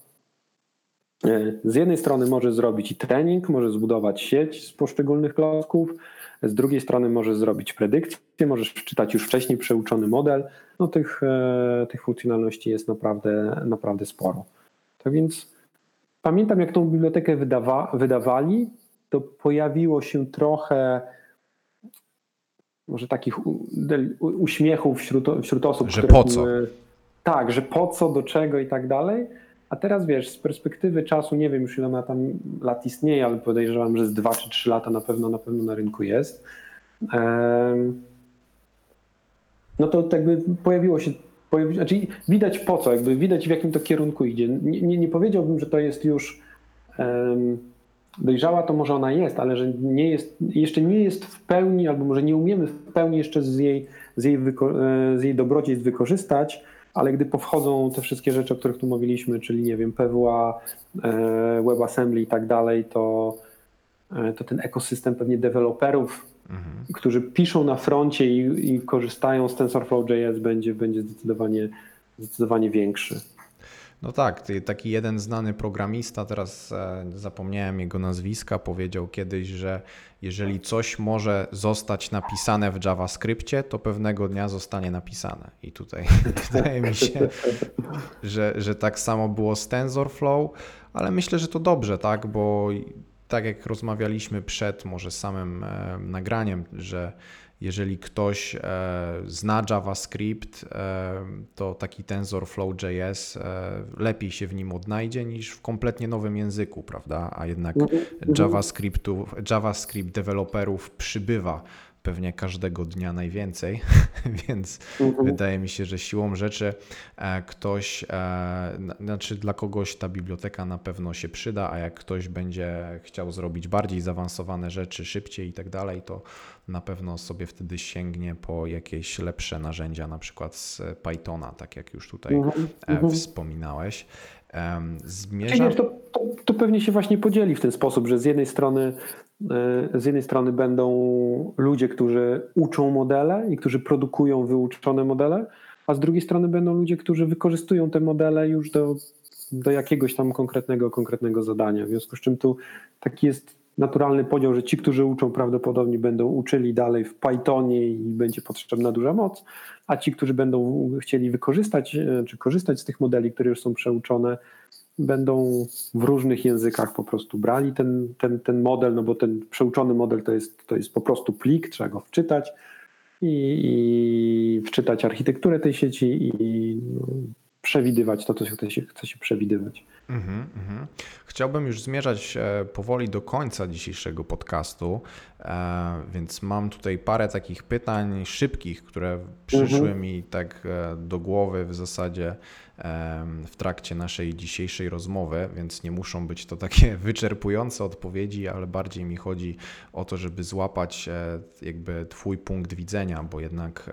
E, Z jednej strony może zrobić i trening, może zbudować sieć z poszczególnych klocków, z drugiej strony może zrobić predykcję, możesz wczytać już wcześniej przeuczony model. No tych, e, tych funkcjonalności jest naprawdę, naprawdę sporo. Tak więc pamiętam, jak tą bibliotekę wydawa, wydawali, to pojawiło się trochę może takich u, uśmiechów wśród, wśród osób, Że które po co? były- tak, że po co, do czego i tak dalej. A teraz wiesz, z perspektywy czasu, nie wiem już ile ona tam lat istnieje, ale podejrzewam, że z 2 czy 3 lata na pewno na pewno na rynku jest. No to jakby pojawiło się, pojawi, znaczy widać po co, jakby widać w jakim to kierunku idzie. Nie, nie, nie powiedziałbym, że to jest już em, dojrzała, to może ona jest, ale że nie jest, jeszcze nie jest w pełni, albo może nie umiemy w pełni jeszcze z jej, z jej, wyko- e, z jej dobrodziejstw wykorzystać, ale gdy powchodzą te wszystkie rzeczy, o których tu mówiliśmy, czyli nie wiem, PWA, e, WebAssembly i tak dalej, to, to ten ekosystem pewnie deweloperów, mhm. którzy piszą na froncie i, i korzystają z TensorFlow.js będzie, będzie zdecydowanie, zdecydowanie większy. No tak, taki jeden znany programista, teraz e, zapomniałem jego nazwiska, powiedział kiedyś, że jeżeli coś może zostać napisane w JavaScriptie, to pewnego dnia zostanie napisane. I tutaj <laughs> wydaje mi się, że, że tak samo było z TensorFlow, ale myślę, że to dobrze, tak, bo tak jak rozmawialiśmy przed może samym e, nagraniem, że jeżeli ktoś e, zna JavaScript, e, to taki TensorFlow.js e, lepiej się w nim odnajdzie niż w kompletnie nowym języku, prawda? A jednak mhm, mhm. JavaScriptu, JavaScript deweloperów przybywa pewnie każdego dnia najwięcej, <laughs> więc mhm. wydaje mi się, że siłą rzeczy e, ktoś, e, znaczy dla kogoś ta biblioteka na pewno się przyda, a jak ktoś będzie chciał zrobić bardziej zaawansowane rzeczy szybciej i tak dalej, to na pewno sobie wtedy sięgnie po jakieś lepsze narzędzia, na przykład z Pythona, tak jak już tutaj mhm. E, mhm. wspominałeś. Zmierzam... To, to, to, pewnie się właśnie podzieli w ten sposób, że z jednej strony z jednej strony będą ludzie, którzy uczą modele i którzy produkują wyuczone modele, a z drugiej strony będą ludzie, którzy wykorzystują te modele już do, do jakiegoś tam konkretnego, konkretnego zadania. W związku z czym tu taki jest naturalny podział, że ci, którzy uczą, prawdopodobnie będą uczyli dalej w Pythonie i będzie potrzebna duża moc, a ci, którzy będą chcieli wykorzystać czy korzystać z tych modeli, które już są przeuczone, będą w różnych językach po prostu brali ten, ten, ten model, no bo ten przeuczony model to jest, to jest po prostu plik, trzeba go wczytać i, i wczytać architekturę tej sieci i przewidywać to, co chce się, chce się przewidywać. Mm -hmm. Chciałbym już zmierzać e, powoli do końca dzisiejszego podcastu, e, więc mam tutaj parę takich pytań szybkich, które przyszły mm -hmm. mi tak e, do głowy w zasadzie w trakcie naszej dzisiejszej rozmowy, więc nie muszą być to takie <laughs> wyczerpujące odpowiedzi, ale bardziej mi chodzi o to, żeby złapać jakby Twój punkt widzenia, bo jednak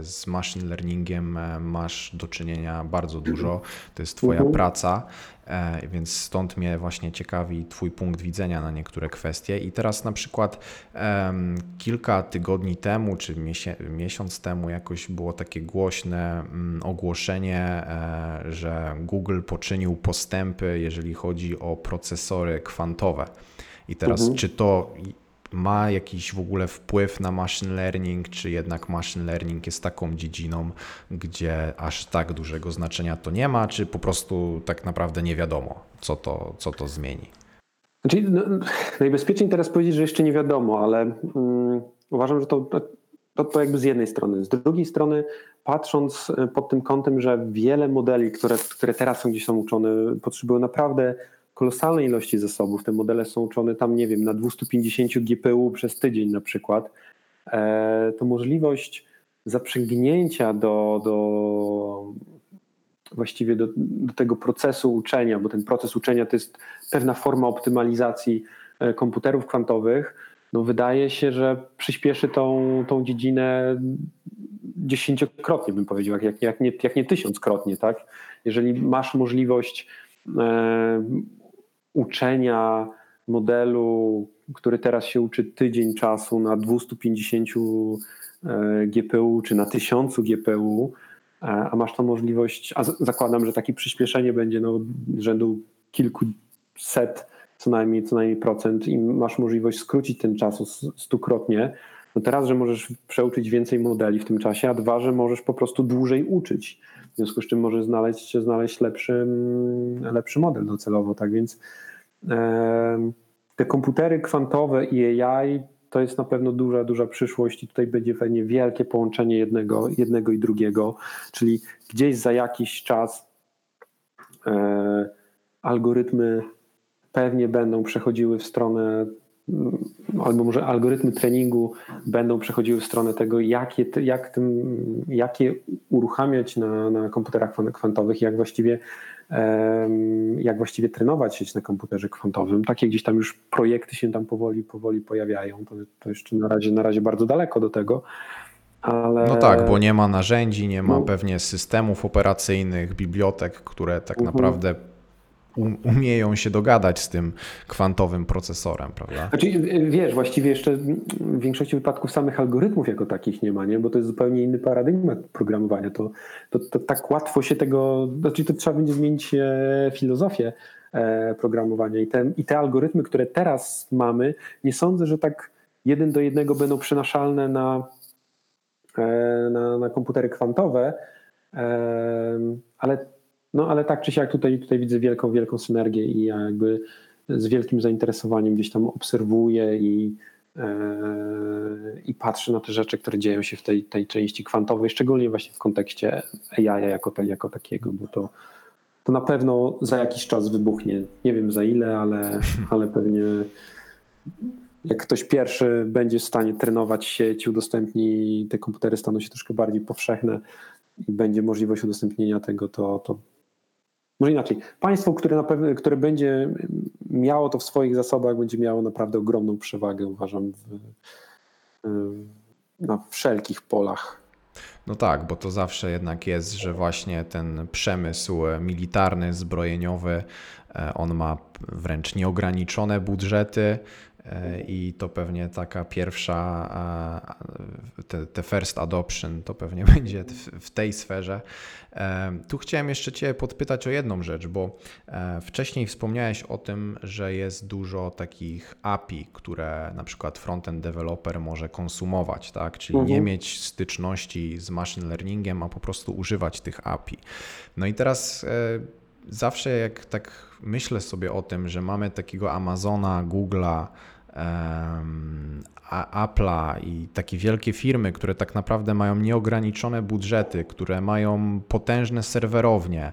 z machine learningiem masz do czynienia bardzo dużo. To jest Twoja mhm. praca. E, więc stąd mnie właśnie ciekawi Twój punkt widzenia na niektóre kwestie. I teraz na przykład kilka tygodni temu, czy miesiąc temu jakoś było takie głośne mm, ogłoszenie, e, że Google poczynił postępy, jeżeli chodzi o procesory kwantowe. I teraz, mhm. czy to ma jakiś w ogóle wpływ na machine learning, czy jednak machine learning jest taką dziedziną, gdzie aż tak dużego znaczenia to nie ma, czy po prostu tak naprawdę nie wiadomo, co to, co to zmieni? Znaczy, no, najbezpieczniej teraz powiedzieć, że jeszcze nie wiadomo, ale um, uważam, że to, to, to jakby z jednej strony. Z drugiej strony, patrząc e, pod tym kątem, że wiele modeli, które, które teraz są gdzieś są uczone, potrzebują naprawdę kolosalnej ilości zasobów. Te modele są uczone tam, nie wiem, na 250 GPU przez tydzień na przykład. E, to możliwość zaprzęgnięcia do, do właściwie do, do, tego procesu uczenia, bo ten proces uczenia to jest pewna forma optymalizacji e, komputerów kwantowych, no wydaje się, że przyspieszy tą, tą dziedzinę dziesięciokrotnie, bym powiedział, jak, jak, nie, jak nie tysiąckrotnie, tak? Jeżeli masz możliwość e, uczenia modelu, który teraz się uczy tydzień czasu na 250 e, GPU czy na 1000 GPU, e, a masz tą możliwość, a zakładam, że takie przyspieszenie będzie no, rzędu kilkuset co najmniej, co najmniej procent i masz możliwość skrócić ten czas stukrotnie, no teraz, że możesz przeuczyć więcej modeli w tym czasie, a dwa, że możesz po prostu dłużej uczyć. W związku z czym możesz znaleźć, znaleźć lepszy, mm, lepszy model docelowo. Tak więc te komputery kwantowe i AI to jest na pewno duża, duża przyszłość i tutaj będzie pewnie wielkie połączenie jednego, jednego i drugiego, czyli gdzieś za jakiś czas e, algorytmy pewnie będą przechodziły w stronę albo może algorytmy treningu będą przechodziły w stronę tego, jakie, jak tym, jakie uruchamiać na, na komputerach kwantowych, jak właściwie jak właściwie trenować sieć na komputerze kwantowym. Takie gdzieś tam już projekty się tam powoli, powoli pojawiają. To, to jeszcze na razie, na razie bardzo daleko do tego. Ale... No tak, bo nie ma narzędzi, nie ma no. pewnie systemów operacyjnych, bibliotek, które tak mhm. naprawdę umieją się dogadać z tym kwantowym procesorem, prawda? Znaczy, wiesz, właściwie jeszcze w większości wypadków samych algorytmów jako takich nie ma, nie? bo to jest zupełnie inny paradygmat programowania. To, to, to tak łatwo się tego, znaczy to trzeba będzie zmienić e, filozofię e, programowania I te, i te algorytmy, które teraz mamy, nie sądzę, że tak jeden do jednego będą przenaszalne na, e, na, na komputery kwantowe, ale no ale tak czy siak tutaj, tutaj widzę wielką, wielką synergię i ja jakby z wielkim zainteresowaniem gdzieś tam obserwuję i, e, i patrzę na te rzeczy, które dzieją się w tej, tej części kwantowej, szczególnie właśnie w kontekście AI jako, jako takiego, bo to, to na pewno za jakiś czas wybuchnie. Nie wiem za ile, ale, <laughs> ale pewnie jak ktoś pierwszy będzie w stanie trenować sieć, udostępni, te komputery staną się troszkę bardziej powszechne i będzie możliwość udostępnienia tego, to, to może inaczej, państwo, które, pewno, które będzie miało to w swoich zasobach, będzie miało naprawdę ogromną przewagę, uważam, w, na wszelkich polach. No tak, bo to zawsze jednak jest, że właśnie ten przemysł militarny, zbrojeniowy, e, on ma wręcz nieograniczone budżety i to pewnie taka pierwsza, te, te first adoption to pewnie <laughs> będzie w tej sferze. E, tu chciałem jeszcze Cię podpytać o jedną rzecz, bo e, wcześniej wspomniałeś o tym, że jest dużo takich API, które na przykład frontend developer może konsumować, tak? czyli mhm. nie mieć styczności z machine learningiem, a po prostu używać tych API. No i teraz zawsze jak tak myślę sobie o tym, że mamy takiego Amazona, Google'a, Apple'a i takie wielkie firmy, które tak naprawdę mają nieograniczone budżety, które mają potężne serwerownie,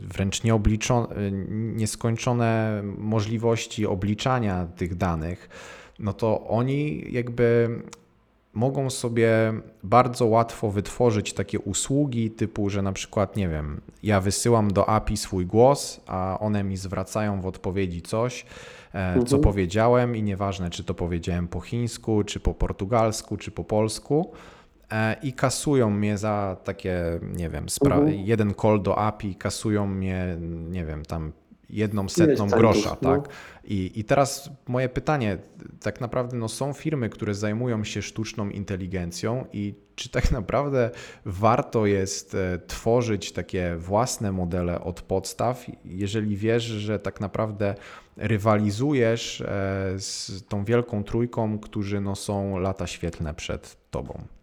wręcz nieskończone możliwości obliczania tych danych, no to oni jakby mogą sobie bardzo łatwo wytworzyć takie usługi typu, że na przykład, nie wiem, ja wysyłam do API swój głos, a one mi zwracają w odpowiedzi coś, e, co mhm. powiedziałem i nieważne, czy to powiedziałem po chińsku, czy po portugalsku, czy po polsku e, i kasują mnie za takie, nie wiem, mhm. jeden call do API, kasują mnie, nie wiem, tam jedną setną grosza, no. tak? I, I teraz moje pytanie, tak naprawdę no, są firmy, które zajmują się sztuczną inteligencją i czy tak naprawdę warto jest e, tworzyć takie własne modele od podstaw, jeżeli wiesz, że tak naprawdę rywalizujesz e, z tą wielką trójką, którzy no, są lata świetlne przed tobą?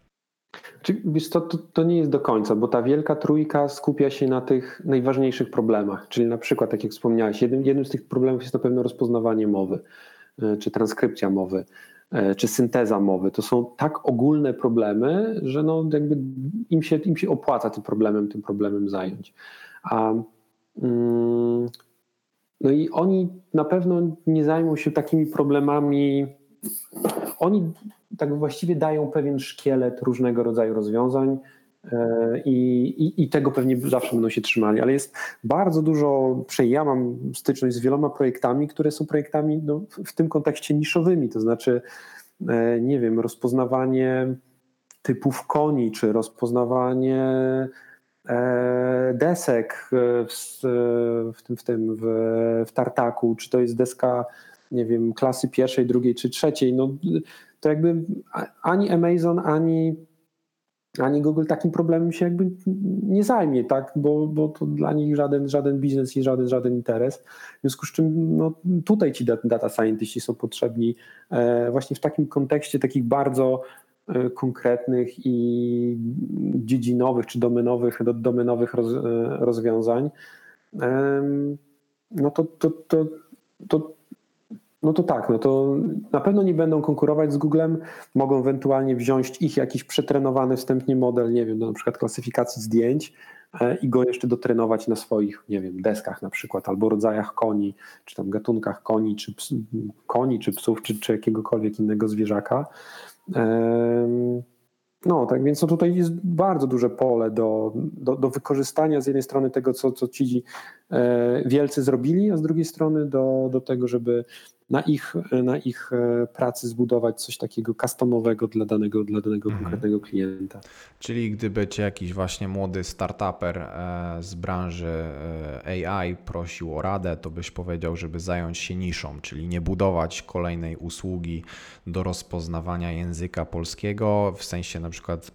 Wiesz, to, to, to, nie jest do końca, bo ta wielka trójka skupia się na tych najważniejszych problemach, czyli na przykład, tak jak wspomniałeś, jednym, jednym z tych problemów jest na pewno rozpoznawanie mowy, e, czy transkrypcja mowy, e, czy synteza mowy. To są tak ogólne problemy, że no jakby im, się, im się opłaca tym problemem, tym problemem zająć. A, mm, no i oni na pewno nie zajmą się takimi problemami. Oni tak właściwie dają pewien szkielet różnego rodzaju rozwiązań e, i, i, i, tego pewnie zawsze będą się trzymali, ale jest bardzo dużo, ja mam styczność z wieloma projektami, które są projektami no, w tym kontekście niszowymi, to znaczy, e, nie wiem, rozpoznawanie typów koni, czy rozpoznawanie e, desek w, w tym, w, tym w, w tartaku, czy to jest deska, nie wiem, klasy pierwszej, drugiej czy trzeciej. No, to jakby ani Amazon, ani, ani Google takim problemem się jakby nie zajmie, tak? bo, bo to dla nich żaden, żaden biznes i żaden, żaden interes. W związku z czym no, tutaj ci data scientiści są potrzebni e, właśnie w takim kontekście takich bardzo e, konkretnych i dziedzinowych czy domenowych, domenowych e, rozwiązań, no to, to, to, to no to tak, no to na pewno nie będą konkurować z Googlem, mogą ewentualnie wziąć ich jakiś przetrenowany wstępnie model, nie wiem, do na przykład klasyfikacji zdjęć e, i go jeszcze dotrenować na swoich, nie wiem, deskach na przykład, albo rodzajach koni, czy tam gatunkach koni, czy ps, koni, czy psów, czy, czy jakiegokolwiek innego zwierzaka. No, tak więc no tutaj jest bardzo duże pole do, do, do, wykorzystania z jednej strony tego, co, co ci e, wielcy zrobili, a z drugiej strony do, do tego, żeby na ich, na ich e, pracy zbudować coś takiego customowego dla danego, dla danego mhm. konkretnego klienta. Czyli gdyby cię jakiś właśnie młody startuper e, z branży e, AI prosił o radę, to byś powiedział, żeby zająć się niszą, czyli nie budować kolejnej usługi do rozpoznawania języka polskiego w sensie na przykład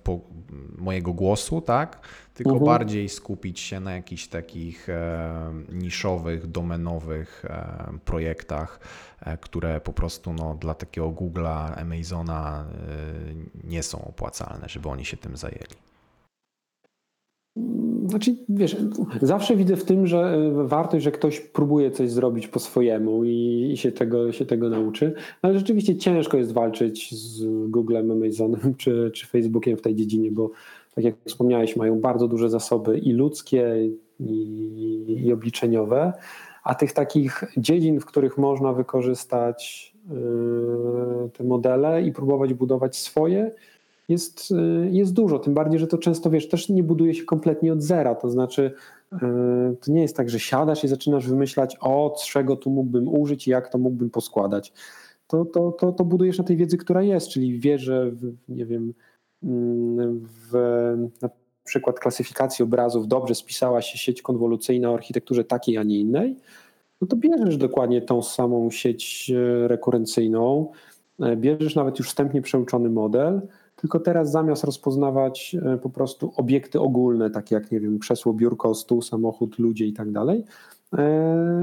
mojego głosu, tak? Tylko mhm. bardziej skupić się na jakichś takich e, niszowych, domenowych e, projektach, e, które po prostu no, dla takiego Google'a, Amazona e, nie są opłacalne, żeby oni się tym zajęli. Znaczy, wiesz, zawsze widzę w tym, że e, wartość, że ktoś próbuje coś zrobić po swojemu i, i się, tego, się tego nauczy, no, ale rzeczywiście ciężko jest walczyć z Googlem, Amazonem czy, czy Facebookiem w tej dziedzinie, bo tak jak wspomniałeś, mają bardzo duże zasoby i ludzkie, i, i obliczeniowe, a tych takich dziedzin, w których można wykorzystać yy, te modele i próbować budować swoje, jest, yy, jest dużo. Tym bardziej, że to często wiesz, też nie buduje się kompletnie od zera. To znaczy, yy, to nie jest tak, że siadasz i zaczynasz wymyślać, o, czego tu mógłbym użyć i jak to mógłbym poskładać. To, to, to, to budujesz na tej wiedzy, która jest, czyli wiesz, że nie wiem, w na przykład klasyfikacji obrazów dobrze spisała się sieć konwolucyjna o architekturze takiej, a nie innej, no to bierzesz dokładnie tą samą sieć e, rekurencyjną, e, bierzesz nawet już wstępnie przeuczony model, tylko teraz zamiast rozpoznawać e, po prostu obiekty ogólne, takie jak, nie wiem, krzesło, biurko, stół, samochód, ludzie i tak dalej,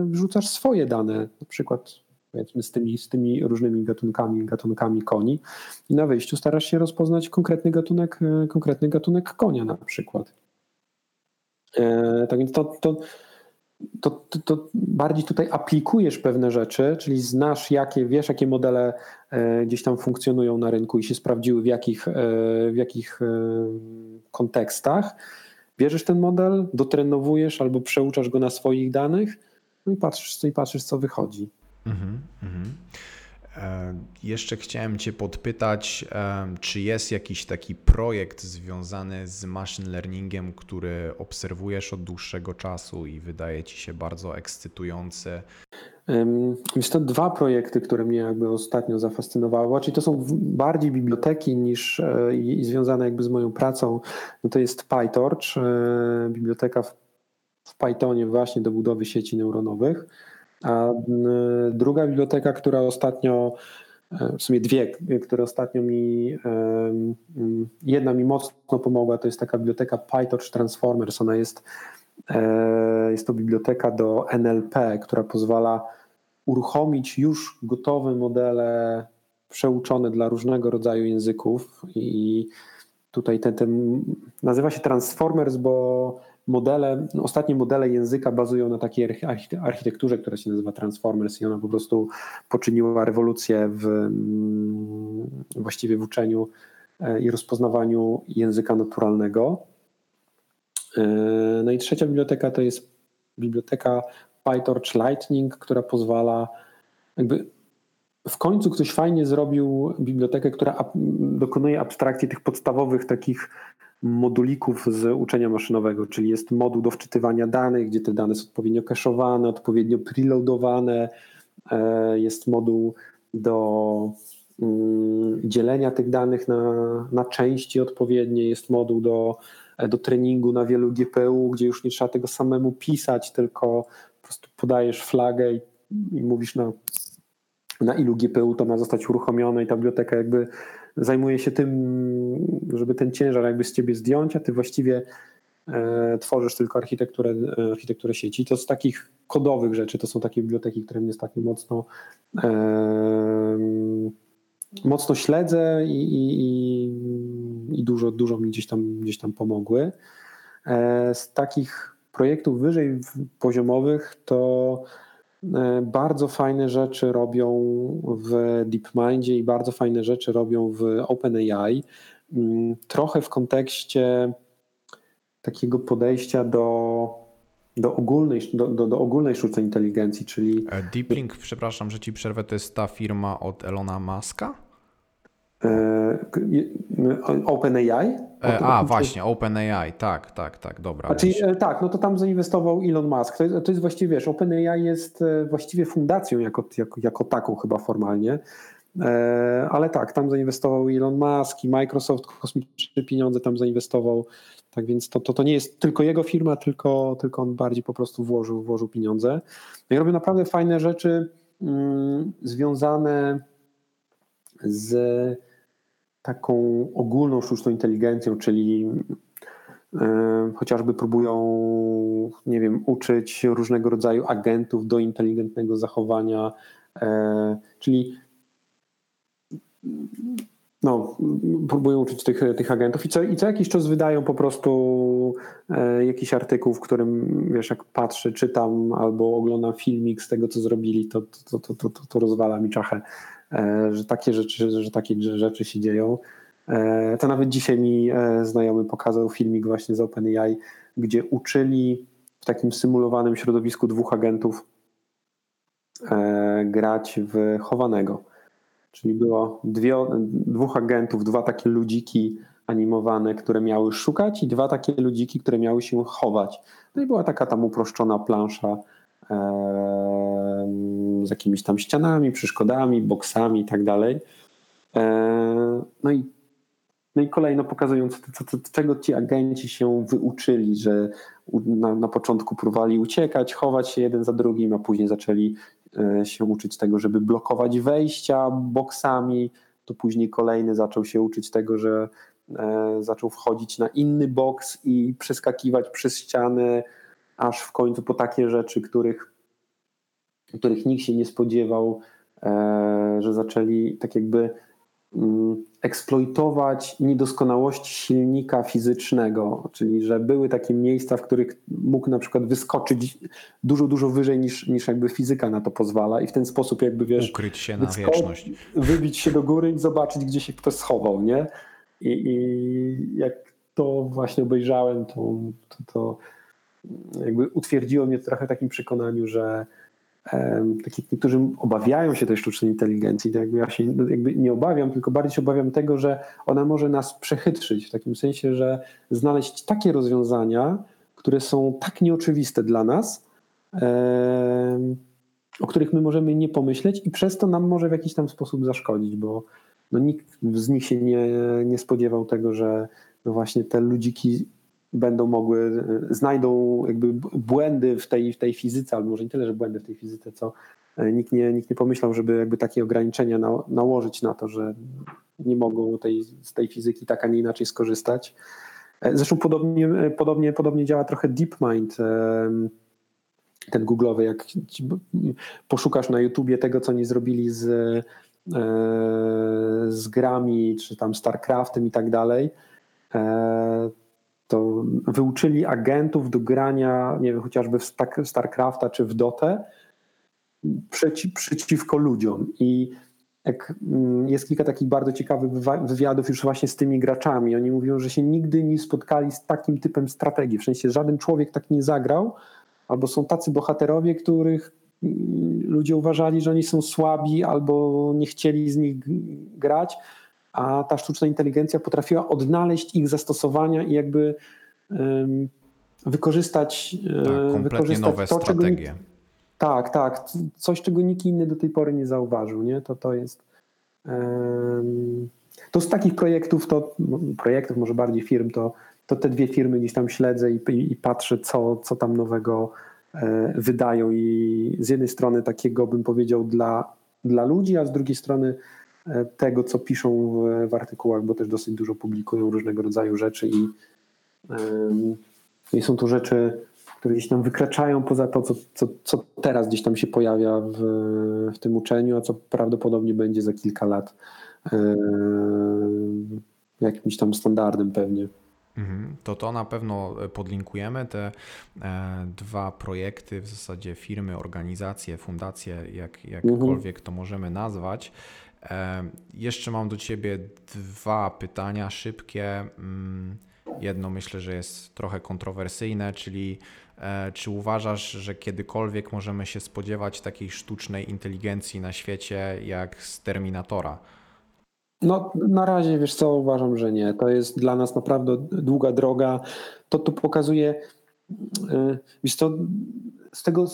wrzucasz swoje dane, na przykład powiedzmy z tymi, z tymi różnymi gatunkami, gatunkami koni i na wyjściu starasz się rozpoznać konkretny gatunek, e, konkretny gatunek konia na przykład. E, tak więc to, to, to, to, to, bardziej tutaj aplikujesz pewne rzeczy, czyli znasz, jakie, wiesz, jakie modele e, gdzieś tam funkcjonują na rynku i się sprawdziły w jakich, w jakich kontekstach. Bierzesz ten model, dotrenowujesz albo przeuczasz go na swoich danych, no i patrzysz, i patrzysz co wychodzi. Mhm, mhm. E, jeszcze chciałem Cię podpytać, e, czy jest jakiś taki projekt związany z machine learningiem, który obserwujesz od dłuższego czasu i wydaje Ci się bardzo ekscytujący? Jest to dwa projekty, które mnie jakby ostatnio zafascynowały. Czyli to są bardziej biblioteki niż e, i, związane jakby z moją pracą. No to jest PyTorch, biblioteka w Pythonie właśnie do budowy sieci neuronowych. A druga biblioteka, która ostatnio, e, w sumie dwie, które ostatnio mi, jedna mi mocno pomogła, to jest taka biblioteka PyTorch Transformers. Ona jest, e, jest to biblioteka do NLP, która pozwala uruchomić już gotowe modele przeuczone dla różnego rodzaju języków i tutaj ten, ten nazywa się Transformers, bo modele, ostatnie modele języka bazują na takiej architekturze, która się nazywa Transformers i ona po prostu poczyniła rewolucję w mm, właściwie w uczeniu e, i rozpoznawaniu języka naturalnego. E, no i trzecia biblioteka to jest biblioteka PyTorch Lightning, która pozwala jakby w końcu ktoś fajnie zrobił bibliotekę, która dokonuje abstrakcji tych podstawowych takich modulików z uczenia maszynowego, czyli jest moduł do wczytywania danych, gdzie te dane są odpowiednio cache'owane, odpowiednio preloadowane, e, jest moduł do mm, dzielenia tych danych na, na części odpowiednie, jest moduł do, e, do treningu na wielu GPU, gdzie już nie trzeba tego samemu pisać, tylko po prostu podajesz flagę i, i mówisz na, na ilu GPU to ma zostać uruchomione i ta biblioteka jakby zajmuje się tym, żeby ten ciężar jakby z ciebie zdjąć, a ty właściwie e, tworzysz tylko architekturę, e, architekturę sieci. To z takich kodowych rzeczy, to są takie biblioteki, które mnie ostatnio mocno e, mocno śledzę i, i, i, dużo, dużo mi gdzieś tam, gdzieś tam pomogły. Z takich projektów wyżej poziomowych to bardzo fajne rzeczy robią w DeepMindzie i bardzo fajne rzeczy robią w OpenAI. Mm, trochę w kontekście takiego podejścia do, do, ogólnej, do, do, do ogólnej sztucznej inteligencji, czyli... DeepLink, przepraszam, że ci przerwę, to jest ta firma od Elona Muska? E, OpenAI? E, a, właśnie, OpenAI, tak, tak, tak, dobra. Znaczy, tak, no to tam zainwestował Elon Musk. To jest, to jest właściwie, wiesz, OpenAI jest właściwie fundacją jako, jako, jako taką chyba formalnie. Ale tak, tam zainwestował Elon Musk i Microsoft kosmiczne pieniądze tam zainwestował. Tak więc to, to, to nie jest tylko jego firma, tylko, tylko on bardziej po prostu włożył, włożył pieniądze. No I robią naprawdę fajne rzeczy mm, związane z taką ogólną sztuczną inteligencją, czyli y, chociażby próbują, nie wiem, uczyć różnego rodzaju agentów do inteligentnego zachowania, y, czyli no, próbują uczyć tych, tych agentów i co, i co jakiś czas wydają po prostu e, jakiś artykuł, w którym wiesz, jak patrzę, czytam albo oglądam filmik z tego, co zrobili, to, to, to, to, to, rozwala mi czachę, e, że takie rzeczy, że takie rzeczy się dzieją. E, to nawet dzisiaj mi e, znajomy pokazał filmik właśnie z OpenAI, gdzie uczyli w takim symulowanym środowisku dwóch agentów e, grać w chowanego Czyli było dwie, dwóch agentów, dwa takie ludziki animowane, które miały szukać i dwa takie ludziki, które miały się chować. No i była taka tam uproszczona plansza e, z jakimiś tam ścianami, przeszkodami, boksami i tak dalej. E, no i no i kolejno pokazując, czego ci agenci się wyuczyli, że na, na początku próbowali uciekać, chować się jeden za drugim, a później zaczęli E, się uczyć tego, żeby blokować wejścia boksami, to później kolejny zaczął się uczyć tego, że e, zaczął wchodzić na inny boks i przeskakiwać przez ścianę, aż w końcu po takie rzeczy, których, których nikt się nie spodziewał, e, że zaczęli tak jakby Mm, eksploitować niedoskonałości silnika fizycznego, czyli że były takie miejsca, w których mógł na przykład wyskoczyć dużo, dużo wyżej niż, niż jakby fizyka na to pozwala i w ten sposób jakby wiesz... Ukryć się na wieczność. Wybić się do góry i zobaczyć, gdzie się ktoś schował, nie? I, i jak to właśnie obejrzałem, to, to, to jakby utwierdziło mnie trochę w takim przekonaniu, że takich, niektórzy obawiają się tej sztucznej inteligencji, to jakby ja się jakby nie obawiam, tylko bardziej się obawiam tego, że ona może nas przechytrzyć, w takim sensie, że znaleźć takie rozwiązania, które są tak nieoczywiste dla nas, o których my możemy nie pomyśleć i przez to nam może w jakiś tam sposób zaszkodzić, bo no nikt z nich się nie, nie spodziewał tego, że no właśnie te ludziki będą mogły, znajdą jakby błędy w tej, w tej fizyce, albo może nie tyle, że błędy w tej fizyce, co e, nikt nie, nikt nie pomyślał, żeby jakby takie ograniczenia na, nałożyć na to, że nie mogą tej, z tej fizyki tak, a nie inaczej skorzystać. E, zresztą podobnie, e, podobnie, podobnie działa trochę DeepMind, ten googlowy, jak poszukasz na YouTubie tego, co nie zrobili z, z grami, czy tam StarCraftem i tak dalej, to wyuczyli agentów do grania, nie wiem, chociażby w StarCrafta czy w Dotę przeci, przeciwko ludziom. I mm, jest kilka takich bardzo ciekawych wywiadów już właśnie z tymi graczami. Oni mówią, że się nigdy nie spotkali z takim typem strategii. W sensie żaden człowiek tak nie zagrał, albo są tacy bohaterowie, których mm, ludzie uważali, że oni są słabi, albo nie chcieli z nich grać a ta sztuczna inteligencja potrafiła odnaleźć ich zastosowania i jakby um, wykorzystać, e, tak, kompletnie wykorzystać nowe to, strategie. Nikt, tak, tak. Coś, czego nikt inny do tej pory nie zauważył. Nie? To, to jest. Um, to z takich projektów, to no, projektów, może bardziej firm, to, to te dwie firmy gdzieś tam śledzę i, i, i patrzę, co, co tam nowego e, wydają. I z jednej strony takiego bym powiedział dla, dla ludzi, a z drugiej strony tego, co piszą w, w artykułach, bo też dosyć dużo publikują różnego rodzaju rzeczy i, i są to rzeczy, które gdzieś tam wykraczają poza to, co, co, co teraz gdzieś tam się pojawia w, w tym uczeniu, a co prawdopodobnie będzie za kilka lat jakimś tam standardem pewnie. Mhm. To to na pewno podlinkujemy te e, dwa projekty, w zasadzie firmy, organizacje, fundacje, jak, jakkolwiek to możemy nazwać. Jeszcze mam do Ciebie dwa pytania szybkie. Mm, jedno myślę, że jest trochę kontrowersyjne, czyli e, czy uważasz, że kiedykolwiek możemy się spodziewać takiej sztucznej inteligencji na świecie jak z Terminatora? No, na razie wiesz co, uważam, że nie. To jest dla nas naprawdę długa droga. To tu pokazuje, y, wiesz co, z tego,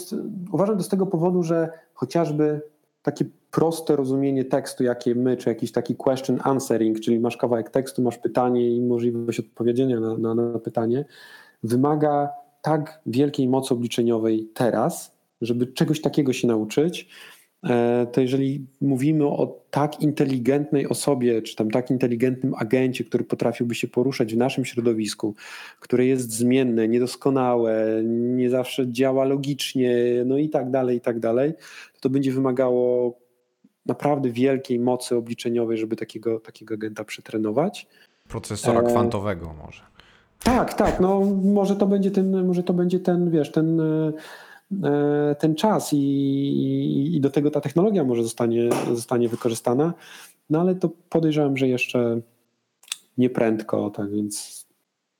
uważam to z tego powodu, że chociażby takie proste rozumienie tekstu, jakie my, czy jakiś taki question answering, czyli masz kawałek tekstu, masz pytanie i możliwość odpowiedzenia na, na, na pytanie, wymaga tak wielkiej mocy obliczeniowej teraz, żeby czegoś takiego się nauczyć, E, to jeżeli mówimy o tak inteligentnej osobie, czy tam tak inteligentnym agencie, który potrafiłby się poruszać w naszym środowisku, które jest zmienne, niedoskonałe, nie zawsze działa logicznie, no i tak dalej, i tak dalej, to, to będzie wymagało naprawdę wielkiej mocy obliczeniowej, żeby takiego, takiego agenta przetrenować. Procesora e... kwantowego może. Tak, tak, no może to będzie ten, może to będzie ten, wiesz, ten e, E, ten czas i, i do tego ta technologia może zostanie, zostanie wykorzystana, no ale to podejrzewam, że jeszcze nie prędko, tak więc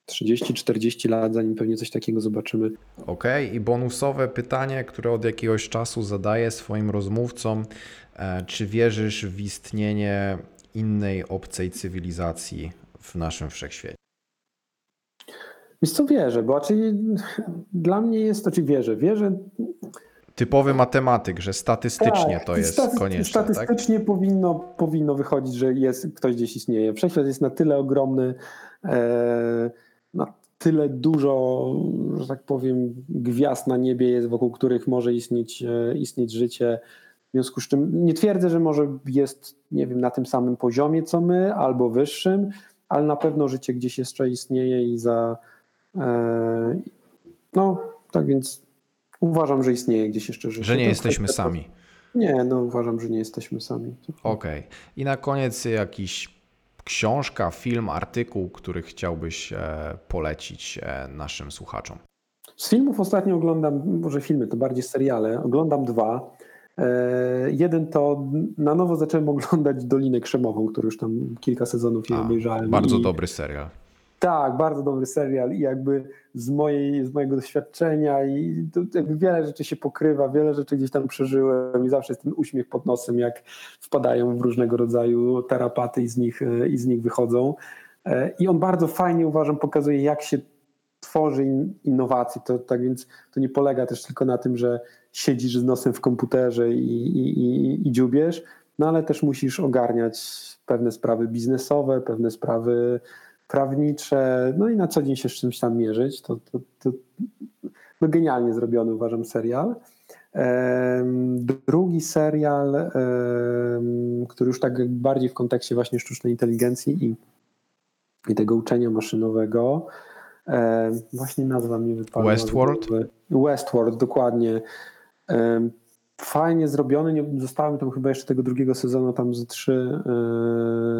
30-40 lat, zanim pewnie coś takiego zobaczymy. Okej, okay. i bonusowe pytanie, które od jakiegoś czasu zadaję swoim rozmówcom. E, czy wierzysz w istnienie innej obcej cywilizacji w naszym wszechświecie? Wiesz co, wierzę, bo raczej dla mnie jest, to czy wierzę, wierzę... Typowy matematyk, że statystycznie tak, to jest staty konieczne. Tak? Statystycznie tak? powinno, powinno wychodzić, że jest, ktoś gdzieś istnieje. Wszechświat jest na tyle ogromny, e, tyle dużo, że tak powiem, gwiazd na niebie jest, wokół których może istnieć, e, istnieć życie. W związku z czym nie twierdzę, że może jest, nie wiem, na tym samym poziomie co my, albo wyższym, ale na pewno życie gdzieś jeszcze istnieje i za E, no, tak więc uważam, że istnieje gdzieś jeszcze życie. Że nie jesteśmy sami. Nie, no uważam, że nie jesteśmy sami. Okej. Okay. I na koniec jakiś książka, film, artykuł, który chciałbyś e, polecić e, naszym słuchaczom? Z filmów ostatnio oglądam, może filmy, to bardziej seriale. Oglądam dwa. Jeden to na nowo zacząłem oglądać Dolinę Krzemową, który już tam kilka sezonów nie obejrzałem. Bardzo i... dobry serial. Tak, bardzo dobry serial i jakby z, mojej, z mojego doświadczenia i wiele rzeczy się pokrywa, wiele rzeczy gdzieś tam przeżyłem i zawsze jest ten uśmiech pod nosem, jak wpadają w różnego rodzaju terapaty i z nich, i z nich wychodzą. E, I on bardzo fajnie uważam, pokazuje jak się tworzy innowacje. To, tak więc to nie polega też tylko na tym, że siedzisz z nosem w komputerze i, i, i, i dziubiesz, no ale też musisz ogarniać pewne sprawy biznesowe, pewne sprawy prawnicze, no i na co dzień się z czymś tam mierzyć. To, to, to no genialnie zrobiony uważam serial. Drugi serial, który już tak bardziej w kontekście właśnie sztucznej inteligencji i, i tego uczenia maszynowego, właśnie nazwa mi wypadła. Westworld? Westworld, dokładnie. Fajnie zrobiony, nie, zostałem tam chyba jeszcze tego drugiego sezonu, tam z trzy,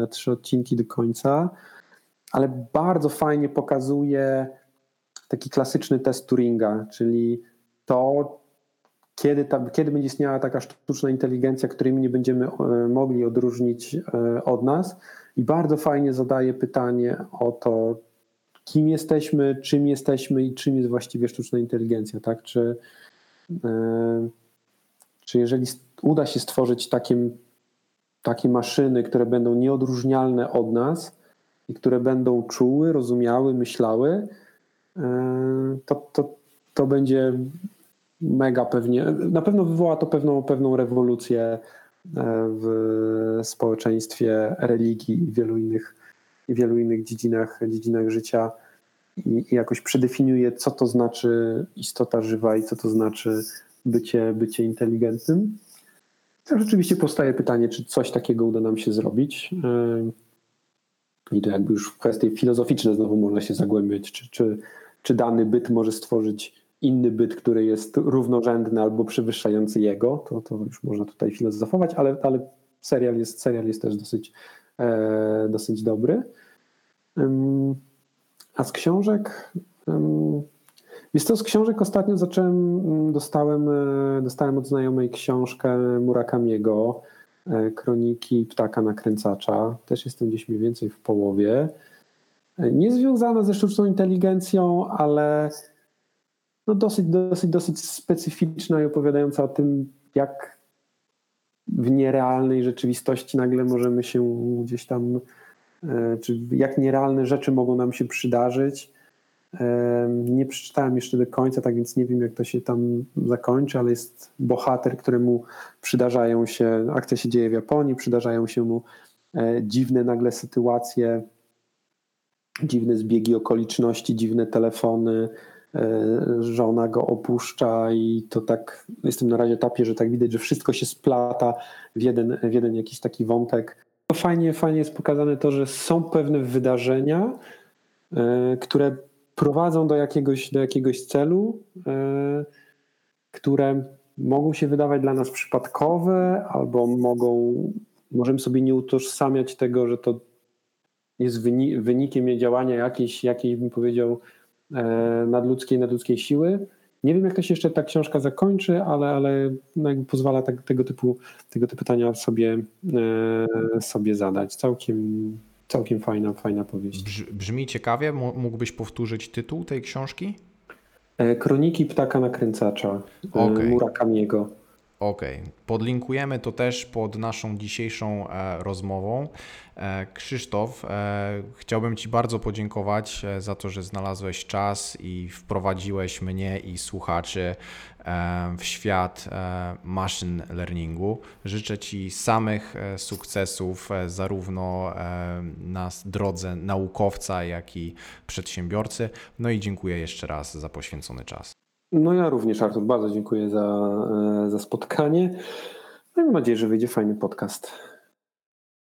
e, trzy odcinki do końca ale bardzo fajnie pokazuje taki klasyczny test Turinga, czyli to, kiedy, ta, kiedy będzie istniała taka sztuczna inteligencja, której my nie będziemy e, mogli odróżnić e, od nas. I bardzo fajnie zadaje pytanie o to, kim jesteśmy, czym jesteśmy i czym jest właściwie sztuczna inteligencja. Tak? Czy, e, czy jeżeli uda się stworzyć takie, takie maszyny, które będą nieodróżnialne od nas, i które będą czuły, rozumiały, myślały, e, to, to, to będzie mega pewnie, na pewno wywoła to pewną, pewną rewolucję e, w społeczeństwie, religii i wielu innych, i wielu innych dziedzinach, dziedzinach życia i, i jakoś przedefiniuje, co to znaczy istota żywa i co to znaczy bycie, bycie inteligentnym. To rzeczywiście powstaje pytanie, czy coś takiego uda nam się zrobić. I to jakby już w kwestie filozoficzne znowu można się zagłębiać, czy, czy, czy dany byt może stworzyć inny byt, który jest równorzędny albo przewyższający jego, to, to już można tutaj filozofować, ale, ale serial, jest, serial jest też dosyć, e, dosyć dobry. A z książek... Jest to z książek ostatnio zacząłem, dostałem, e, dostałem od znajomej książkę Murakamiego, kroniki ptaka nakręcacza. Też jestem gdzieś mniej więcej w połowie. E, nie związana ze sztuczną inteligencją, ale no dosyć, dosyć, dosyć specyficzna i opowiadająca o tym, jak, w nierealnej rzeczywistości nagle możemy się gdzieś tam, e, czy jak nierealne rzeczy mogą nam się przydarzyć. E, nie przeczytałem jeszcze do końca, tak więc nie wiem, jak to się tam zakończy, ale jest bohater, któremu przydarzają się, akcja się dzieje w Japonii, przydarzają się mu dziwne nagle sytuacje, dziwne zbiegi okoliczności, dziwne telefony, żona go opuszcza i to tak, jestem na razie etapie, że tak widać, że wszystko się splata w jeden, w jeden jakiś taki wątek. Fajnie, fajnie jest pokazane to, że są pewne wydarzenia, e, które prowadzą do jakiegoś, do jakiegoś celu, e, które mogą się wydawać dla nas przypadkowe, albo mogą, możemy sobie nie utożsamiać tego, że to jest wynikiem działania jakiejś, jakiej bym powiedział, E, nadludzkiej, nadludzkiej siły. Nie wiem, jak to się jeszcze ta książka zakończy, ale, ale no pozwala tak, tego, typu, tego typu pytania sobie, e, sobie zadać. Całkiem, całkiem fajna, fajna powieść. Brzmi ciekawie. Mógłbyś powtórzyć tytuł tej książki? E, Kroniki ptaka nakręcacza okay. Murakamiego. Okej, okay. podlinkujemy to też pod naszą dzisiejszą e, rozmową. E, Krzysztof, e, chciałbym Ci bardzo podziękować e, za to, że znalazłeś czas i wprowadziłeś mnie i słuchaczy e, w świat e, machine learningu. Życzę Ci samych sukcesów, zarówno na drodze naukowca, jak i przedsiębiorcy. No i dziękuję jeszcze raz za poświęcony czas. No ja również, Artur, bardzo dziękuję za, e, za spotkanie. No mam nadzieję, że wyjdzie fajny podcast.